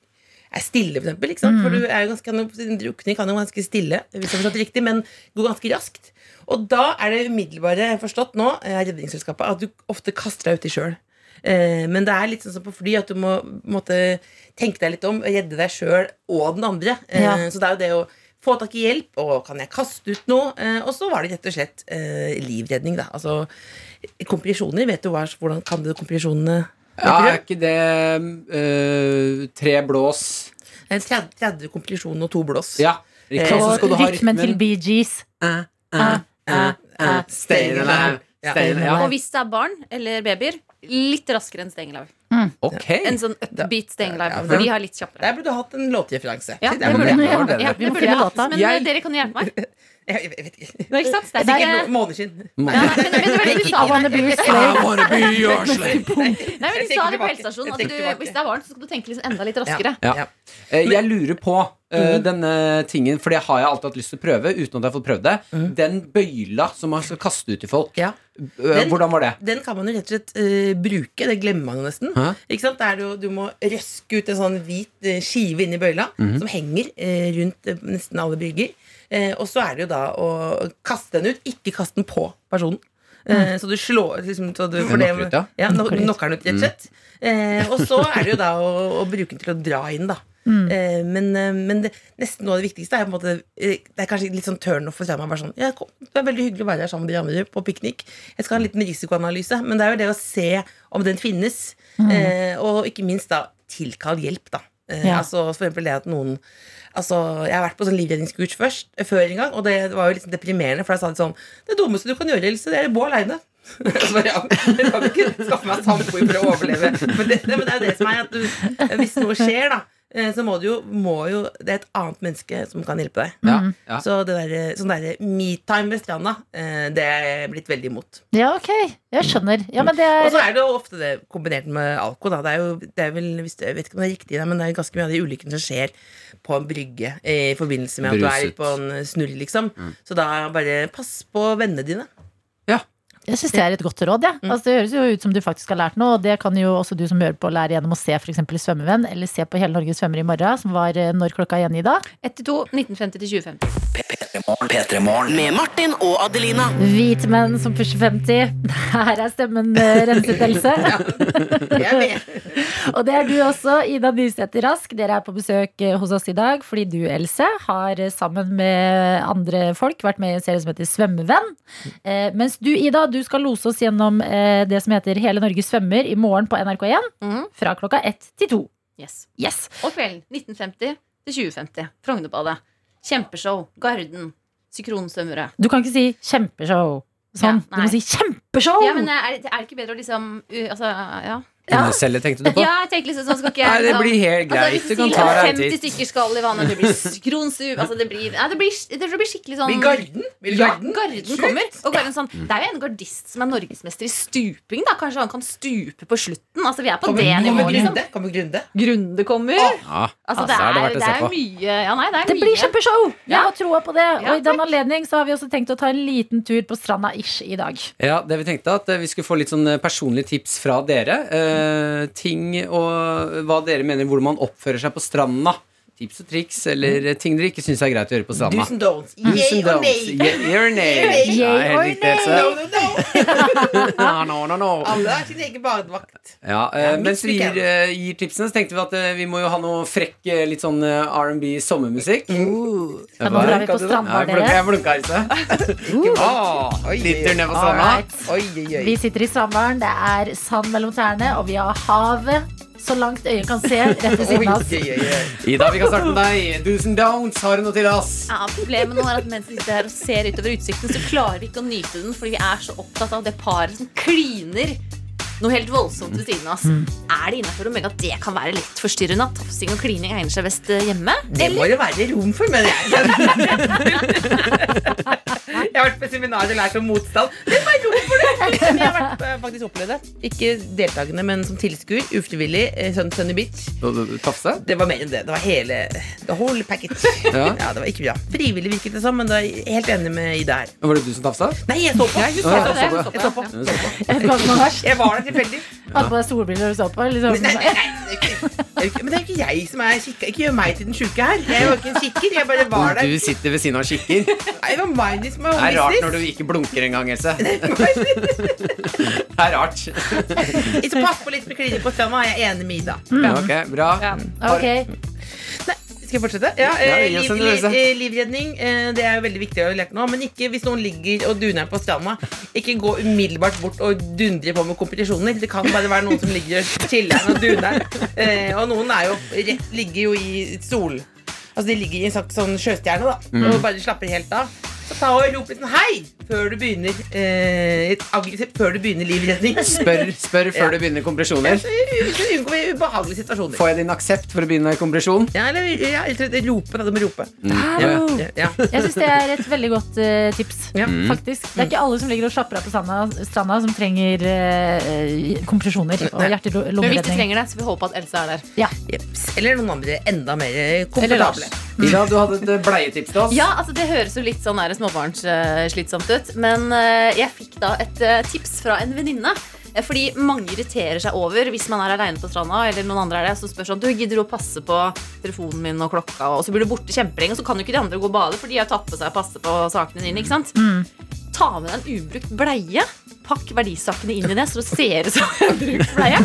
[SPEAKER 12] er stille, for eksempel. Sant? For du er jo ganske, en drukning kan jo ganske stille, hvis jeg har forstått det riktig, men går ganske raskt. Og da er det umiddelbare forstått nå, eh, Redningsselskapet, at du ofte kaster deg uti sjøl. Eh, men det er litt sånn som på fly, at du må måtte, tenke deg litt om, redde deg sjøl og den andre. Eh,
[SPEAKER 2] Ja.
[SPEAKER 12] Så det er jo det å få tak i hjelp, og kan jeg kaste ut noe? Og så var det rett og slett livredning, da. Altså kompresjoner. Vet du hva, hvordan kan du kompresjonene?
[SPEAKER 3] Ja, er ikke det uh, tre blås
[SPEAKER 12] 30, 30 kompresjoner og to blås.
[SPEAKER 3] Ja, riktig. Og så skal du ha
[SPEAKER 2] rytmen til. Bee Gees.
[SPEAKER 3] Uh, uh, uh, stay alive.
[SPEAKER 12] Ja.
[SPEAKER 3] Stay.
[SPEAKER 13] Og hvis det er barn eller babyer, litt raskere enn Stengelaug. Mm.
[SPEAKER 3] Okay.
[SPEAKER 13] En sånn upbeat Stengelaug.
[SPEAKER 12] Ja,
[SPEAKER 13] for de har litt kjappere.
[SPEAKER 12] Der burde du hatt en låtreferanse.
[SPEAKER 13] Ja, det burde. Ja, det burde men
[SPEAKER 3] Jeg-
[SPEAKER 13] eh, dere kan hjelpe meg.
[SPEAKER 12] Jeg, jeg vet ikke.
[SPEAKER 13] Nei, ikke sant?
[SPEAKER 12] Det er
[SPEAKER 13] Det er-
[SPEAKER 12] sikkert noen måneskinn.
[SPEAKER 13] siden. men, men, men, men, du sa, men du det på helsestasjonen at du, hvis det er varmt, så skal du tenke liksom enda litt raskere.
[SPEAKER 3] Ja.
[SPEAKER 12] Ja.
[SPEAKER 3] Eh, Jeg lurer på eh, denne tingen, for det har jeg alltid hatt lyst til å prøve, uten at jeg har fått prøvd det. Den bøyla som man skal kaste ut til folk.
[SPEAKER 12] Ja.
[SPEAKER 3] Eh,
[SPEAKER 12] Den-
[SPEAKER 3] Hvordan var det?
[SPEAKER 12] Den kan man jo rett og slett uh, bruke. Det glemmer man jo nesten.
[SPEAKER 3] Hæ?
[SPEAKER 12] Ikke sant? Der du, du må røske ut en sånn hvit uh, skive inni bøyla som henger rundt nesten alle brygger. Eh, og så er det jo da å kaste den ut. Ikke kaste den på personen. Eh, Så du slår liksom, så du, for det-
[SPEAKER 3] ut, ja.
[SPEAKER 12] ja. no- Knocker den ut, rett og slett. Eh, og så er det jo da å, å bruke den til å dra inn, da. Eh, men eh, men det, nesten noe av det viktigste er på en måte eh, Det er kanskje litt sånn turn off for seg. Bare sånn, ja, kom, det er veldig hyggelig å være her sammen med de andre på piknik. Jeg skal ha en liten risikoanalyse. Men det er jo det å se om den finnes. Eh, og ikke minst da tilkall hjelp, da. Eh,
[SPEAKER 2] Ja.
[SPEAKER 12] Altså for eksempel det at noen Altså, Jeg har vært på sånn livredningskurs først, eh, før en gang, og det var jo litt sånn deprimerende. For da sa de sånn Det dummeste du kan gjøre, Else, det er å bo aleine. Så ja, jeg kan ikke skaffe meg samboer for å overleve. Men det, det, men det er jo det som er at du, hvis noe skjer, da, så må du jo, må jo Det er et annet menneske som kan hjelpe deg.
[SPEAKER 3] Ja, ja.
[SPEAKER 12] Så det der, sånn derre me-time ved stranda, eh, det er jeg blitt veldig imot.
[SPEAKER 2] Ja, ok. Jeg skjønner. Ja, men det
[SPEAKER 12] Og så
[SPEAKER 2] er
[SPEAKER 12] er det jo ofte det kombinert med alkohol. Da. Det er jo, det er vel, hvis det, jeg vet ikke om det er riktig, men det er ganske mye av de ulykkene som skjer på en brygge i forbindelse med at du er på en snurr, liksom. Så da bare pass på vennene dine.
[SPEAKER 2] Jeg syns det er et godt råd. Ja. Altså, det høres jo ut som du faktisk har lært noe, og det kan jo også du som hører på lære gjennom å se f.eks. Svømmevenn, eller se på Hele Norge svømmer i morgen, som var eh, når klokka igjen i dag.
[SPEAKER 13] 1 til 2, 1950 til 2050.
[SPEAKER 1] P3 Morgen.
[SPEAKER 4] Med Martin og Adelina.
[SPEAKER 2] Hvite menn som pusher 50. Her er stemmen eh, renset, Else.
[SPEAKER 12] ja.
[SPEAKER 2] Og det er du også, Ida Nysæter Rask. Dere er på besøk eh, hos oss i dag fordi du, Else, har sammen med andre folk vært med i en serie som heter Svømmevenn. Eh, mens du, Ida, du skal lose oss gjennom eh, det som heter Hele Norge svømmer i morgen på NRK1
[SPEAKER 13] Mhm.
[SPEAKER 2] fra klokka ett til to.
[SPEAKER 13] Yes.
[SPEAKER 2] Yes.
[SPEAKER 13] Og kvelden 1950 til 2050. Frognerbadet. Kjempeshow. Garden. Sykronsvømmere.
[SPEAKER 2] Du kan ikke si kjempeshow. Sånn.
[SPEAKER 13] Ja,
[SPEAKER 2] du må si kjempeshow!
[SPEAKER 13] Ja, men er, er det ikke bedre å liksom uh, Altså, ja.
[SPEAKER 3] Underselge, tenkte du på?
[SPEAKER 13] Ja, jeg tenkte liksom sånn skal ikke jeg
[SPEAKER 3] Nei, det blir helt greit.
[SPEAKER 13] Altså,
[SPEAKER 3] Du kan ta deg en
[SPEAKER 13] 50 stykker skal i vannet, det blir sykronsub altså, det, blir, ja, det, blir, det blir skikkelig sånn
[SPEAKER 12] Blir Garden? Blir
[SPEAKER 13] Ja,
[SPEAKER 12] Garden?
[SPEAKER 13] Garden kommer. Og Garden sånn, det er jo en gardist som er norgesmester i stuping. Da. Kanskje han kan stupe på slutten? Altså, vi er på
[SPEAKER 12] Kommer,
[SPEAKER 13] det nivået. Liksom.
[SPEAKER 12] Grunde? Kommer Grunde?
[SPEAKER 13] Grunde kommer.
[SPEAKER 3] Ja,
[SPEAKER 13] Altså,
[SPEAKER 3] altså,
[SPEAKER 13] det,
[SPEAKER 3] er det
[SPEAKER 13] er,
[SPEAKER 3] verdt å
[SPEAKER 13] det er mye ja, nei, det, er
[SPEAKER 2] Det
[SPEAKER 13] mye.
[SPEAKER 2] blir kjempeshow! Jeg har troa på det.
[SPEAKER 13] Ja,
[SPEAKER 2] Og i den anledning så har vi også tenkt å ta en liten tur på stranda ish i dag.
[SPEAKER 3] Ja, det vi tenkte at eh, Vi skulle få litt sånn eh, personlige tips fra dere. Eh, ting og hva dere mener hvordan man oppfører seg på stranda. Tips og triks eller ting dere ikke syns er greit å gjøre på stranda.
[SPEAKER 12] Do's and don'ts.
[SPEAKER 3] Do's
[SPEAKER 12] Yay or nay?
[SPEAKER 3] Yay or nay?
[SPEAKER 12] Yay
[SPEAKER 3] Ja,
[SPEAKER 2] or nay?
[SPEAKER 12] No, no, no.
[SPEAKER 3] No, no, no, no.
[SPEAKER 12] Alle har sin egen badevakt.
[SPEAKER 3] Ja, eh, mens vi gir, eh, gir tipsene, så tenkte vi at eh, vi må jo ha noe frekk, litt sånn R&B sommermusikk.
[SPEAKER 2] Uh, da drar vi på stranda, dere.
[SPEAKER 3] jeg blunka, Else. Åh, Litt tur ned på stranda.
[SPEAKER 2] Vi sitter i sommeren, det er sand mellom tærne, og vi har havet så langt øyet kan se, rett ved siden av oss.
[SPEAKER 3] Ida, vi kan starte med deg. Do's and don'ts. Har du noe til oss?
[SPEAKER 13] Ja, Problemet nå er at mens vi sitter her og ser utover utsikten, så klarer vi ikke å nyte den fordi vi er så opptatt av det paret som kliner noe helt voldsomt ved siden av oss. Er det innafor å mene at det kan være litt forstyrrende? At tafsing og klining egner seg best eh, hjemme?
[SPEAKER 12] Det må det være rom for, mener jeg. Jeg har vært på seminar og lært om motstand. Det må være for det! Men jeg har vært, eh, faktisk opplevd det. Ikke deltakende, men som tilskuer. Ufrivillig. eh, Sånn Sunny Beach.
[SPEAKER 3] Tafse?
[SPEAKER 12] Det var mer enn det. Det var hele the whole package.
[SPEAKER 3] Ja.
[SPEAKER 12] Ja, det var ikke bra. Frivillig virket det som, men da er jeg helt enig med Ida her.
[SPEAKER 3] Var det du som tafsa?
[SPEAKER 12] Nei, jeg så på. Jeg
[SPEAKER 3] så på.
[SPEAKER 12] Jeg så på.
[SPEAKER 3] Ja, så på.
[SPEAKER 2] Jeg vet ikke hva som var
[SPEAKER 12] der tilfeldig.
[SPEAKER 2] Hadde på deg solbriller og så på. Liksom.
[SPEAKER 12] Nei, nei, nei, det det Men det er ikke jeg som er kikker. Ikke gjør meg til den sjuke her. Jeg var ikke en kikker. Jeg bare var der.
[SPEAKER 3] Du sitter ved siden av kikker. Det
[SPEAKER 12] Nei, det var meg som var
[SPEAKER 3] er rart når du ikke blunker engang, Else. Det er rart.
[SPEAKER 12] Så pass på litt med klining på stranda. Jeg er enig med Ida.
[SPEAKER 3] Ja, ok, bra.
[SPEAKER 2] Ok,
[SPEAKER 12] Skal jeg fortsette? Ja, eh,
[SPEAKER 3] gi
[SPEAKER 12] liv, liv, eh, livredning. Eh, det er jo veldig viktig å lære nå. Men ikke hvis noen ligger og duner på stranda. Ikke gå umiddelbart bort og dundre på med kompetisjoner. Det kan bare være noen som ligger og chiller'n og duner. Eh, og noen er jo rett, ligger jo i sol. Altså De ligger i en slags sånn sjøstjerne da
[SPEAKER 3] Mm.
[SPEAKER 12] og bare slapper helt av. Så ta og rop litt sånn hei før du begynner eh, før du begynner livredning.
[SPEAKER 3] Spør, spør før du begynner kompresjoner.
[SPEAKER 12] Så ubehagelige situasjoner.
[SPEAKER 3] Får jeg din aksept for å begynne kompresjon?
[SPEAKER 12] Ja, eller ja, eller rope. Da, du må rope.
[SPEAKER 3] Ja.
[SPEAKER 12] Ja, ja.
[SPEAKER 2] Jeg syns det er et veldig godt eh, tips.
[SPEAKER 12] Ja.
[SPEAKER 3] Mm.
[SPEAKER 2] Faktisk. Det er ikke alle som ligger og slapper av på stranda, stranda som trenger eh, kompresjoner og
[SPEAKER 13] Men hvis de trenger det, så vi håper at Else er der.
[SPEAKER 2] Ja.
[SPEAKER 12] Jeps. Eller noen andre enda mer
[SPEAKER 2] Eller
[SPEAKER 12] komfortable.
[SPEAKER 2] Lars.
[SPEAKER 3] Ida, du hadde et eh, bleietips til oss.
[SPEAKER 13] Ja, altså Det høres jo litt sånn der småbarnsslitsomt ut. Men eh, jeg fikk da et eh, tips fra en venninne. Eh, Fordi mange irriterer seg over hvis man er aleine på stranda, eller noen andre er det, så spør sånn Du gidder du å passe på telefonen min og klokka, og så blir du borte kjempelenge, og så kan jo ikke de andre gå og bade, for de har tatt på seg å passe på sakene dine. ikke sant? Ta med deg en ubrukt bleie. Pakk verdisakene inn i det, så det ser ut som en brukt bleie.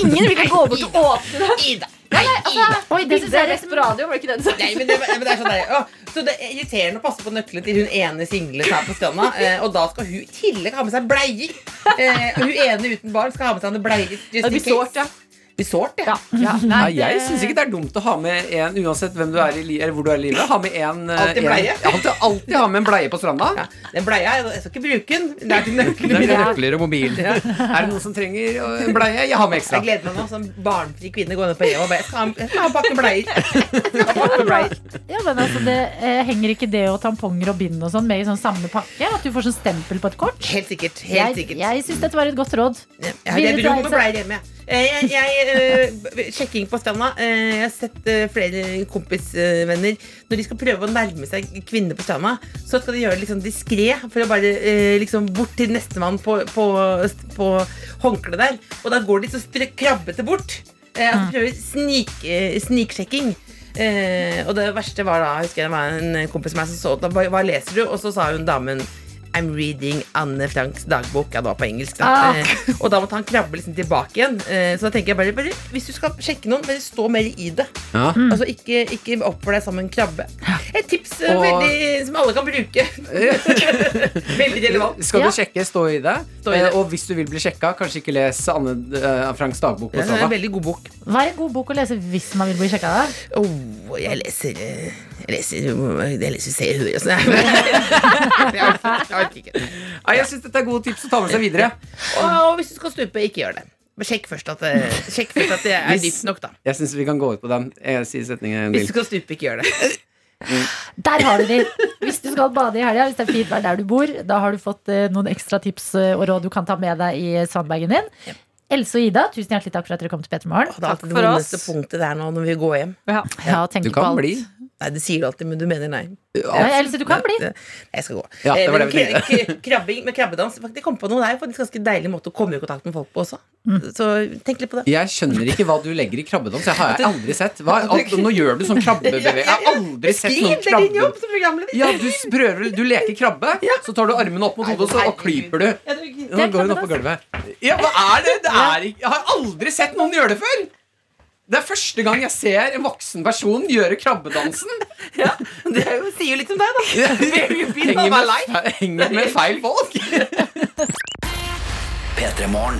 [SPEAKER 13] Ingen vil gå bort og åpne det. Nei, altså,
[SPEAKER 2] Oi, det syns jeg er
[SPEAKER 13] best på radio, var det ikke den som
[SPEAKER 12] Nei, men det, men det er sånn der, å, Så det er irriterende å passe på nøkkelen til hun ene single som er på stranda. Eh, og da skal hun i tillegg ha med seg bleier. Eh, og hun ene uten barn skal ha med seg en bleier. just
[SPEAKER 13] Det
[SPEAKER 12] in
[SPEAKER 13] blir
[SPEAKER 12] case.
[SPEAKER 13] sårt, ja.
[SPEAKER 12] Blir sårt, ja.
[SPEAKER 2] Ja.
[SPEAKER 3] Nei, jeg syns ikke det er dumt å ha med en, uansett hvem du er i, eller hvor du er i livet. Ha med en, eh,
[SPEAKER 12] Alltid bleie.
[SPEAKER 3] En, alltid, alltid ha med en bleie på stranda.
[SPEAKER 12] Ja, Den bleia, jeg jeg skal ikke bruke den. Det er til nøkler.
[SPEAKER 3] Det er nøkler og mobil. Er det noen som trenger eh, en bleie? Jeg har med ekstra.
[SPEAKER 12] Jeg gleder meg nå som barnfri kvinne går ned på Rema og bare Jeg skal ha, jeg en pakke bleier. Jeg.
[SPEAKER 2] Ja, men altså, det eh, Henger ikke det og tamponger og bind og sånn med i sånn samme pakke? At du får sånn stempel på et kort?
[SPEAKER 12] Helt sikkert. Helt sikkert.
[SPEAKER 2] jeg syns dette var et godt råd.
[SPEAKER 12] Ja, det er rom med bleier hjemme. ja. Eh, Jeg, jeg, eh, sjekking på stranda. Eh, Jeg har sett flere kompisvenner Når de skal prøve å nærme seg kvinner på stranda, så skal de gjøre det liksom diskré for å bare liksom bort til nestemann på, på, på håndkleet der. Og da går de så krabbete bort. Altså prøver snik, sniksjekking. Og det verste var da Jeg husker det var en kompis av meg som så hva leser du? Og så sa hun damen I'm reading Anne Franks dagbok. Ja, det var på engelsk. Da.
[SPEAKER 2] Ah.
[SPEAKER 12] Eh, og da måtte han krabbe liksom tilbake igjen. Eh, så da tenker jeg bare, bare Hvis du skal sjekke noen, bare stå mer i det.
[SPEAKER 3] Ja.
[SPEAKER 12] Altså Ikke, ikke oppfør deg som en krabbe. Et tips eh,
[SPEAKER 3] Og-
[SPEAKER 12] veldig, som alle kan bruke. veldig relevant.
[SPEAKER 3] Skal
[SPEAKER 2] Ja.
[SPEAKER 3] du sjekke, stå i det.
[SPEAKER 12] Stå i det.
[SPEAKER 3] Eh, Og hvis du vil bli sjekka, kanskje ikke les Anne uh, Franks dagbok. på
[SPEAKER 12] Ja, det er en veldig god bok.
[SPEAKER 2] Hva er en god bok å lese hvis man vil bli sjekka?
[SPEAKER 12] Oh, jeg leser eh, Jeg leser, Se og Hør og sånn. Jeg orker- ikke.
[SPEAKER 3] Jeg syns dette er gode tips å ta med seg videre.
[SPEAKER 12] Og hvis du skal stupe, ikke gjør det. Men sjekk først at det, sjekk først at det er dypt nok, da.
[SPEAKER 3] Jeg syns vi kan gå ut på den. Jeg sier setningen en
[SPEAKER 12] Hvis du skal stupe, ikke gjør det.
[SPEAKER 2] Der har du de! Hvis du skal bade i helga, hvis det er fint vær der du bor, da har du fått eh, noen ekstra tips eh, og råd du kan ta med deg i sandbagen din. Else og Ida, tusen hjertelig takk for at dere kom til Peter Morgen.
[SPEAKER 12] Takk for oss Du kan punktet der nå når vi går hjem.
[SPEAKER 2] Ja, tenker på alt.
[SPEAKER 12] Nei, det sier du alltid, men du mener nei.
[SPEAKER 2] Else, du kan bli.
[SPEAKER 12] Det- Jeg skal gå.
[SPEAKER 3] Ja, det
[SPEAKER 12] Eh,
[SPEAKER 3] var det vi
[SPEAKER 12] kra- kra- krabbing med krabbedans Jeg kom på noe der, faktisk det ganske deilig måte å komme i kontakt med folk på også. Så tenk litt på det.
[SPEAKER 3] Jeg skjønner ikke hva du legger i krabbedans. Jeg har jeg aldri sett. Hva, alt, nå gjør du sånn krabbebevegelse. Jeg har aldri sett
[SPEAKER 12] Skriv,
[SPEAKER 3] noen
[SPEAKER 12] det er din
[SPEAKER 3] krabbe...
[SPEAKER 12] jobb som programleder.
[SPEAKER 3] Ja, du prøver Du leker krabbe, så tar du armene opp mot hodet, og så klyper du. Nå går hun opp på gulvet. Ja, hva er det? det er jeg har aldri sett noen gjøre det før! Det er første gang jeg ser en voksen person gjøre krabbedansen.
[SPEAKER 12] Ja, Det er jo, sier jo litt om deg, da.
[SPEAKER 3] Henger med, henger med feil folk.
[SPEAKER 4] P3morgen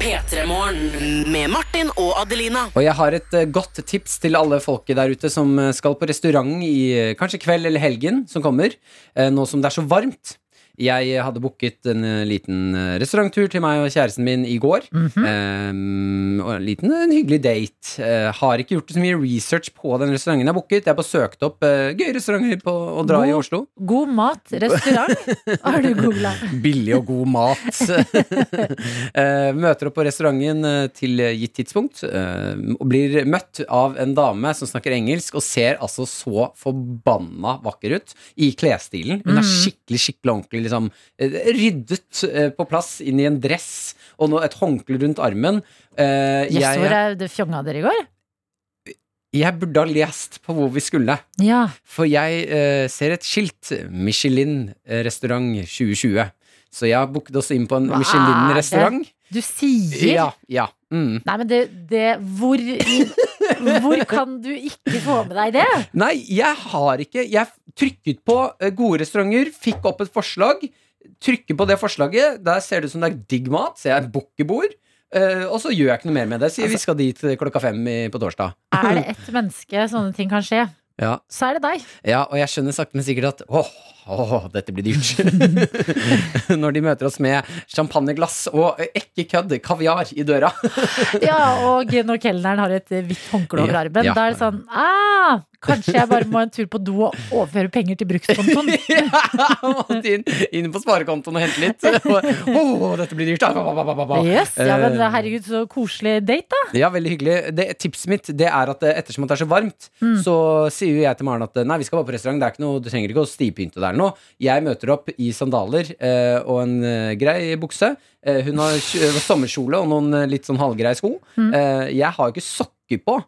[SPEAKER 4] med Martin og Adelina.
[SPEAKER 3] Og jeg har et eh, godt tips til alle folket der ute som eh, skal på restaurant i eh, kanskje kveld eller helgen som kommer, nå som det er så varmt. Jeg hadde booket en eh, liten eh, restauranttur til meg og kjæresten min i går. Ehm, og en liten en hyggelig date. Uh, har ikke gjort så mye research på den restauranten jeg har booket. Jeg har bare søkt opp uh, gøye restauranter på å dra i
[SPEAKER 2] God-
[SPEAKER 3] Oslo.
[SPEAKER 2] God mat, restaurant, har du googla.
[SPEAKER 3] Billig og god mat. uh, Møter opp på restauranten til gitt tidspunkt og blir møtt av en dame som snakker engelsk og ser altså så forbanna vakker ut i klesstilen. Hun er
[SPEAKER 2] Mm.
[SPEAKER 3] skikkelig skikkelig ordentlig liksom, eh, ryddet eh, på plass inn i en dress og nå et håndkle rundt armen. Eh,
[SPEAKER 2] Jøss,
[SPEAKER 3] jeg,
[SPEAKER 2] hvor er det fjonga dere i går?
[SPEAKER 3] jeg burde ha lest på hvor vi skulle.
[SPEAKER 2] Ja.
[SPEAKER 3] For jeg eh, ser et skilt. Michelin-restaurant 2020. Så jeg har booket oss inn på en Michelin-restaurant.
[SPEAKER 2] Du sier
[SPEAKER 3] Ja, ja. Mm.
[SPEAKER 2] Nei, men det, det hvor, hvor kan du ikke få med deg det?
[SPEAKER 3] Nei, jeg har ikke Jeg trykket på eh, gode restauranter, fikk opp et forslag. Trykker på det forslaget. Der ser det ut som det er digg mat. Ser jeg bukkebord. Uh, og så gjør jeg ikke noe mer med det. Sier vi skal dit eh, klokka fem i, på torsdag.
[SPEAKER 2] Er det ett menneske sånne ting kan skje,
[SPEAKER 3] Ja,
[SPEAKER 2] så er det deg.
[SPEAKER 3] ja, og jeg skjønner sakte, men sikkert at åh, åh, dette blir dyrt. Når de møter oss med champagneglass og ikke kødd, kaviar i døra.
[SPEAKER 2] Ja, og når kelneren har et hvitt håndkle over armen,
[SPEAKER 3] ja.
[SPEAKER 2] da er det sånn ah, Kanskje jeg bare må en tur på do og overføre penger til brukskontoen.
[SPEAKER 3] Måtte inn, inn på sparekontoen og hente litt. Åh, dette blir dyrt.
[SPEAKER 2] Yes, ja, men
[SPEAKER 3] Eh,
[SPEAKER 2] herregud, så koselig date, da.
[SPEAKER 3] Ja, veldig hyggelig. Det, tipset mitt det er at eh, ettersom at det er så varmt,
[SPEAKER 2] Mm.
[SPEAKER 3] så sier jo jeg til Maren at eh, nei, vi skal bare på restaurant. Det er ikke noe, du trenger ikke å stivpynte der nå. Jeg møter opp i sandaler eh, og en eh, grei bukse. Eh, hun har kj- sommerkjole og noen eh, litt sånn halvgreie sko.
[SPEAKER 2] Mm.
[SPEAKER 3] Eh, jeg har jo ikke sokker på.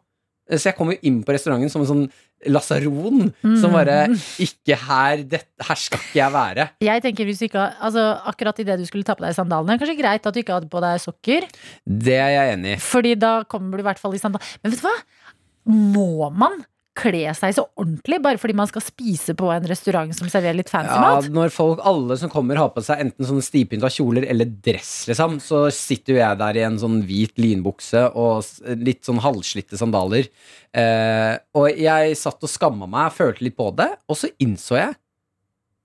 [SPEAKER 3] Eh, Så jeg kommer jo inn på restauranten som en sånn lasaron. Som
[SPEAKER 2] Mm.
[SPEAKER 3] bare Ikke her. Det, her skal ikke jeg være.
[SPEAKER 2] Jeg tenker hvis du ikke har, altså Akkurat idet du skulle ta på deg sandalene, kanskje greit at du ikke hadde på deg sokker.
[SPEAKER 3] Det er jeg enig i.
[SPEAKER 2] Fordi da kommer du i hvert fall i sandal. Men vet du hva? Må man kle seg så ordentlig bare fordi man skal spise på en restaurant som serverer litt fancy
[SPEAKER 3] Ja,
[SPEAKER 2] mat?
[SPEAKER 3] når folk, alle som kommer har på seg enten sånne stivpynta kjoler eller dress, liksom, så sitter jo jeg der i en sånn hvit linbukse og litt sånn halvslitte sandaler. Eh, og jeg satt og skamma meg, følte litt på det, og så innså jeg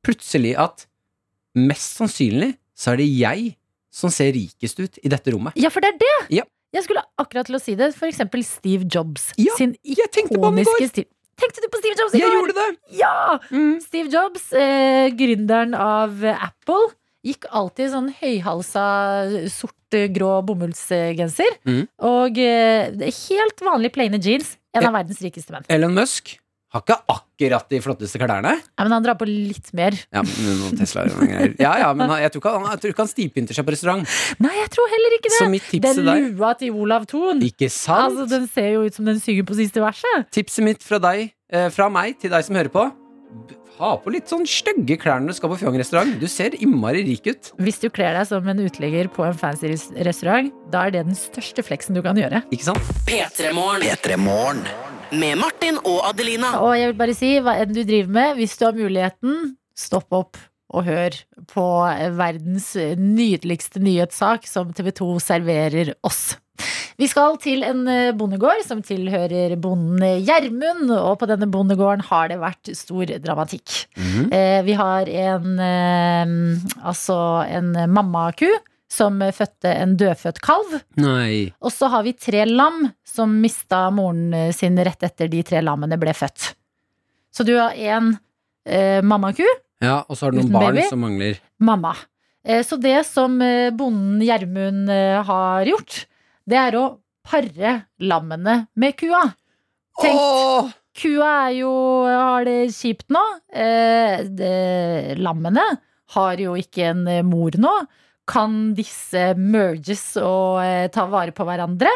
[SPEAKER 3] plutselig at mest sannsynlig så er det jeg som ser rikest ut i dette rommet.
[SPEAKER 2] Ja, for det er det!
[SPEAKER 3] Ja.
[SPEAKER 2] Jeg skulle akkurat til å si det. For eksempel Steve Jobs
[SPEAKER 3] Ja,
[SPEAKER 2] sin ikoniske stil. Tenkte du på Steve Jobs i går?
[SPEAKER 3] Jeg gjorde det!
[SPEAKER 2] Ja! Steve Jobs, eh, gründeren av Apple, gikk alltid i sånn høyhalsa, sort, eh, bomullsgenser.
[SPEAKER 3] Mm.
[SPEAKER 2] Og eh, helt vanlig plaine jeans. En av verdens rikeste menn.
[SPEAKER 3] Ellen Musk har ikke akkurat de flotteste klærne.
[SPEAKER 2] Ja, men han drar på litt mer.
[SPEAKER 3] Ja, men noen greier. Ja, ja, men jeg tror ikke han, jeg tror ikke han stivpynter seg på restaurant.
[SPEAKER 2] Nei, jeg tror heller ikke det.
[SPEAKER 3] Så mitt tips
[SPEAKER 2] Den lua til Olav Thon.
[SPEAKER 3] Ikke sant?
[SPEAKER 2] Altså, den ser jo ut som den synger på siste verset.
[SPEAKER 3] Tipset mitt fra deg, eh, fra meg til deg som hører på. Ha på litt sånn stygge klær når du skal på fjong-restaurant. Du ser innmari rik ut.
[SPEAKER 2] Hvis du kler deg som en uteligger på en fancy restaurant, da er det den største fleksen du kan gjøre.
[SPEAKER 3] Ikke sant?
[SPEAKER 4] P3morgen. Med Martin og Adelina.
[SPEAKER 2] Og jeg vil bare si, hva enn du driver med, hvis du har muligheten, stopp opp og hør på verdens nydeligste nyhetssak som TV 2 serverer oss. Vi skal til en eh, bondegård som tilhører bonden Gjermund, og på denne bondegården har det vært stor dramatikk. Eh, vi har en eh, altså en mammaku som fødte en dødfødt kalv.
[SPEAKER 3] Nei.
[SPEAKER 2] Og så har vi tre lam som mista moren sin rett etter de tre lammene ble født. Så du har en eh, mammaku,
[SPEAKER 3] Ja, og så har du noen barn
[SPEAKER 2] baby?
[SPEAKER 3] som mangler.
[SPEAKER 2] mamma. Eh, så det som bonden Gjermund har gjort, det er å pare lammene med kua. Tenk, kua er jo, har det kjipt nå. Eh, det, lammene har jo ikke en eh, mor nå. Kan disse merges og eh, ta vare på hverandre?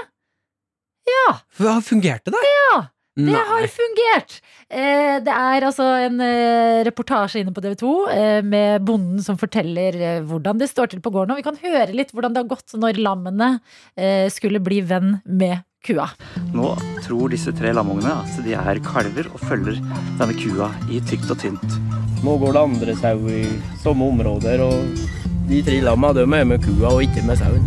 [SPEAKER 2] Ja.
[SPEAKER 3] Hva fungerte det?
[SPEAKER 2] Ja, det
[SPEAKER 3] Nei.
[SPEAKER 2] har fungert. Eh, det er altså en eh, reportasje inne på TV 2 eh, med bonden som forteller eh, hvordan det står til på gården. Og vi kan høre litt hvordan det har gått når lammene eh, skulle bli venn med kua.
[SPEAKER 14] Nå tror disse tre lamungene at de er kalver og følger denne kua i tykt og tynt.
[SPEAKER 15] Nå går det andre sau i samme områder, og de tre lamma de er med kua og ikke med sauen.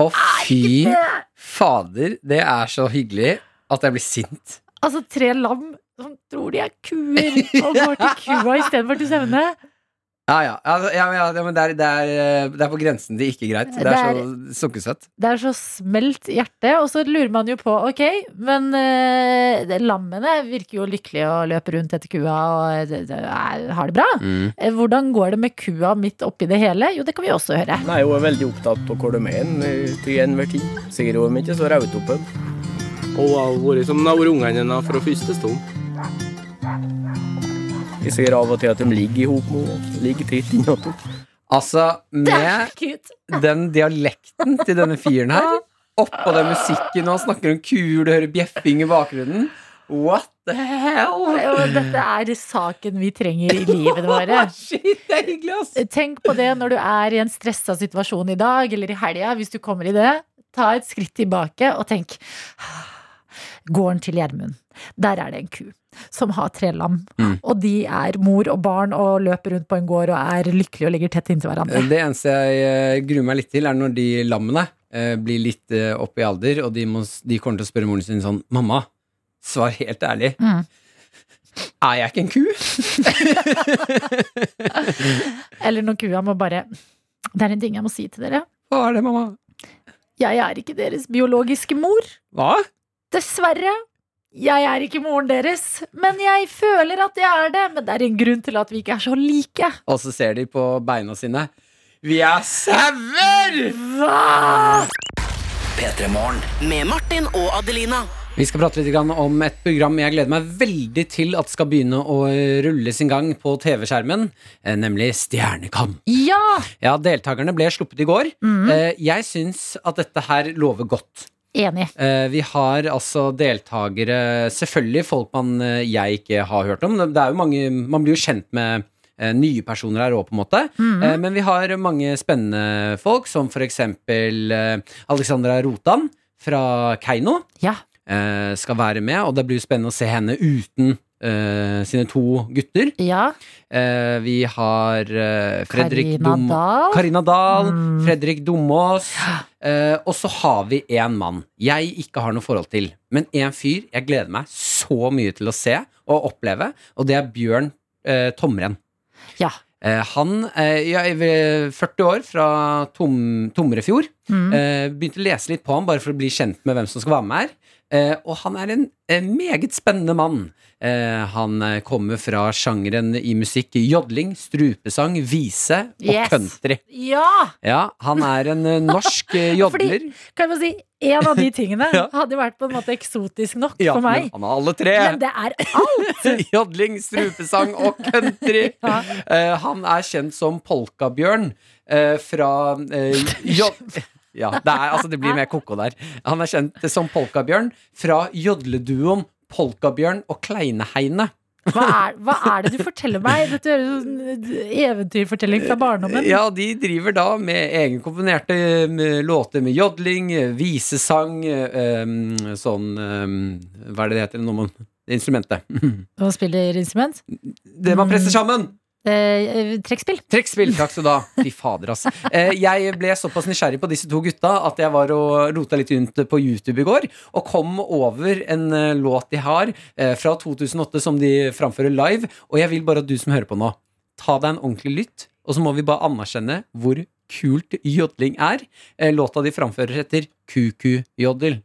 [SPEAKER 3] Å, fy fader. Det er så hyggelig at jeg blir sint.
[SPEAKER 2] Altså tre lam som tror de er kuer, og går til kua istedenfor til sauene.
[SPEAKER 3] Ja, ja. ja, ja, ja, men det er, det, er, eh, det er på grensen til ikke greit. Det er,
[SPEAKER 2] Det
[SPEAKER 3] så sukkersøtt.
[SPEAKER 2] Det er så smelt hjerte, og så lurer man jo på Ok, men uh, lammene virker jo lykkelige og løper rundt etter kua og det, det er, har det bra.
[SPEAKER 15] Mm.
[SPEAKER 2] Hvordan går det med kua midt oppi det hele? Jo, det kan vi også høre.
[SPEAKER 15] Nei, hun er veldig opptatt av hvor de er til enhver tid. Sikkert hun er ikke så rautoppen. Hun har vært som naurungene hennes fra første stund. Vi ser av og til at de ligger i hop med henne. Ligger tett innåt.
[SPEAKER 3] Altså, med den dialekten til denne fyren her, oppå den musikken, og han snakker om kuer, du hører bjeffing i bakgrunnen. What the hell?
[SPEAKER 2] Dette er saken vi trenger i livet våre.
[SPEAKER 3] Shit, det er hyggelig, ass.
[SPEAKER 2] Tenk på det når du er i en stressa situasjon i dag eller i helga, hvis du kommer i det. Ta et skritt tilbake og tenk Gården til Gjermund. Der er det en ku som har tre lam.
[SPEAKER 3] Mm.
[SPEAKER 2] Og de er mor og barn og løper rundt på en gård og er lykkelige og ligger tett inntil hverandre.
[SPEAKER 3] Det eneste jeg eh, gruer meg litt til, er når de lammene eh, blir litt eh, opp i alder, og de, må, de kommer til å spørre moren sin sånn Mamma, svar helt ærlig.
[SPEAKER 2] Mm.
[SPEAKER 3] Er jeg ikke en ku?
[SPEAKER 2] Eller når kua må bare Det er en ting jeg må si til dere.
[SPEAKER 3] Hva er det, mamma?
[SPEAKER 2] Jeg er ikke deres biologiske mor.
[SPEAKER 3] Hva?
[SPEAKER 2] Dessverre. Jeg er ikke moren deres, men jeg føler at jeg er det. Men det er en grunn til at vi ikke er så like.
[SPEAKER 3] Og så ser de på beina sine. Vi er sauer!
[SPEAKER 2] Hva?
[SPEAKER 4] Med Martin og Adelina.
[SPEAKER 3] Vi skal prate litt om et program jeg gleder meg veldig til at skal begynne å rulle sin gang på TV-skjermen, eh, nemlig Stjernekamp.
[SPEAKER 2] Ja!
[SPEAKER 3] Ja, deltakerne ble sluppet i går.
[SPEAKER 2] Mm.
[SPEAKER 3] Eh, Jeg syns at dette her lover godt.
[SPEAKER 2] Enig.
[SPEAKER 3] Eh, Vi har altså deltakere Selvfølgelig folk man eh, jeg ikke har hørt om. Det er jo mange, Man blir jo kjent med eh, nye personer her òg, på en måte. Mm Men vi har mange spennende folk, som for eksempel Alexandra Rotan fra Keiino.
[SPEAKER 2] Ja.
[SPEAKER 3] Skal være med, og det blir jo spennende å se henne uten eh, sine to gutter.
[SPEAKER 2] Ja.
[SPEAKER 3] Uh, vi har uh, Fredrik
[SPEAKER 2] Karina
[SPEAKER 3] Dom-
[SPEAKER 2] Dahl.
[SPEAKER 3] Karina Dahl.
[SPEAKER 2] Mm.
[SPEAKER 3] Fredrik Domås. Og så har vi en mann jeg ikke har noe forhold til, men en fyr jeg gleder meg så mye til å se og oppleve, og det er Bjørn Tomren.
[SPEAKER 2] Ja.
[SPEAKER 3] Han er 40 år fra Tom, Tomrefjord.
[SPEAKER 2] Mm.
[SPEAKER 3] Begynte å lese litt på ham bare for å bli kjent med hvem som skal være med her. Eh, og han er en, en meget spennende mann. Eh, han eh, kommer fra sjangeren i musikk jodling, strupesang, vise og
[SPEAKER 2] Yes.
[SPEAKER 3] country.
[SPEAKER 2] Ja!
[SPEAKER 3] Ja, han er en eh, norsk eh, jodler.
[SPEAKER 2] Fordi, kan jeg si, en av de tingene
[SPEAKER 3] Ja.
[SPEAKER 2] hadde vært på en måte eksotisk nok
[SPEAKER 3] Ja,
[SPEAKER 2] for meg.
[SPEAKER 3] men han har alle tre.
[SPEAKER 2] Men det er alt!
[SPEAKER 3] Jodling, strupesang og country. Eh, han er kjent som Polkabjørn eh, fra eh, jo Ja, det, er, altså, det blir mer ko-ko der. Han er kjent som Polkabjørn fra jodleduoen Polkabjørn og Kleineheine.
[SPEAKER 2] Hva er, hva er det du forteller meg? Dette høres ut som en eventyrfortelling fra barndommen.
[SPEAKER 3] Ja, de driver da med egenkomponerte låter med jodling, visesang, eh, um, sånn um, Hva er det det heter? Noe man Instrumentet.
[SPEAKER 2] Hva spiller instrument?
[SPEAKER 3] Det man presser sammen!
[SPEAKER 2] Eh, trekkspill.
[SPEAKER 3] Trekkspill, takk skal du ha. Fy fader, ass. Eh, jeg ble såpass nysgjerrig på disse to gutta at jeg var og rota litt rundt på YouTube i går, og kom over en eh, låt de har eh, fra 2008 som de framfører live. Og jeg vil bare at du som hører på nå, ta deg en ordentlig lytt, og så må vi bare anerkjenne hvor kult jodling er. Eh, låta de framfører heter Kuku-joddel.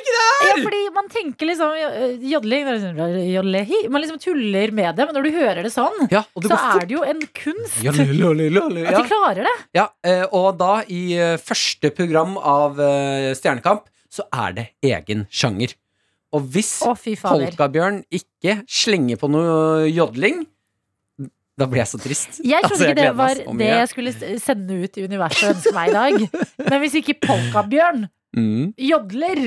[SPEAKER 3] Ikke det
[SPEAKER 2] Ja, fordi man tenker liksom eh, jodling liksom. Man liksom tuller med det, men når du hører det sånn,
[SPEAKER 3] Ja, det
[SPEAKER 2] så er det jo en kunst. At
[SPEAKER 3] ja.
[SPEAKER 2] de klarer det.
[SPEAKER 3] Ja, eh, og da i eh, første program av Stjernekamp så er det egen sjanger. Og hvis. Polkabjørn ikke slenger på noe jodling, da blir jeg så trist.
[SPEAKER 2] Jeg trodde
[SPEAKER 3] Altså,
[SPEAKER 2] ikke det var det jeg skulle sende ut i universet og ønske meg i dag. Men hvis ikke Polkabjørn
[SPEAKER 3] Mm.
[SPEAKER 2] jodler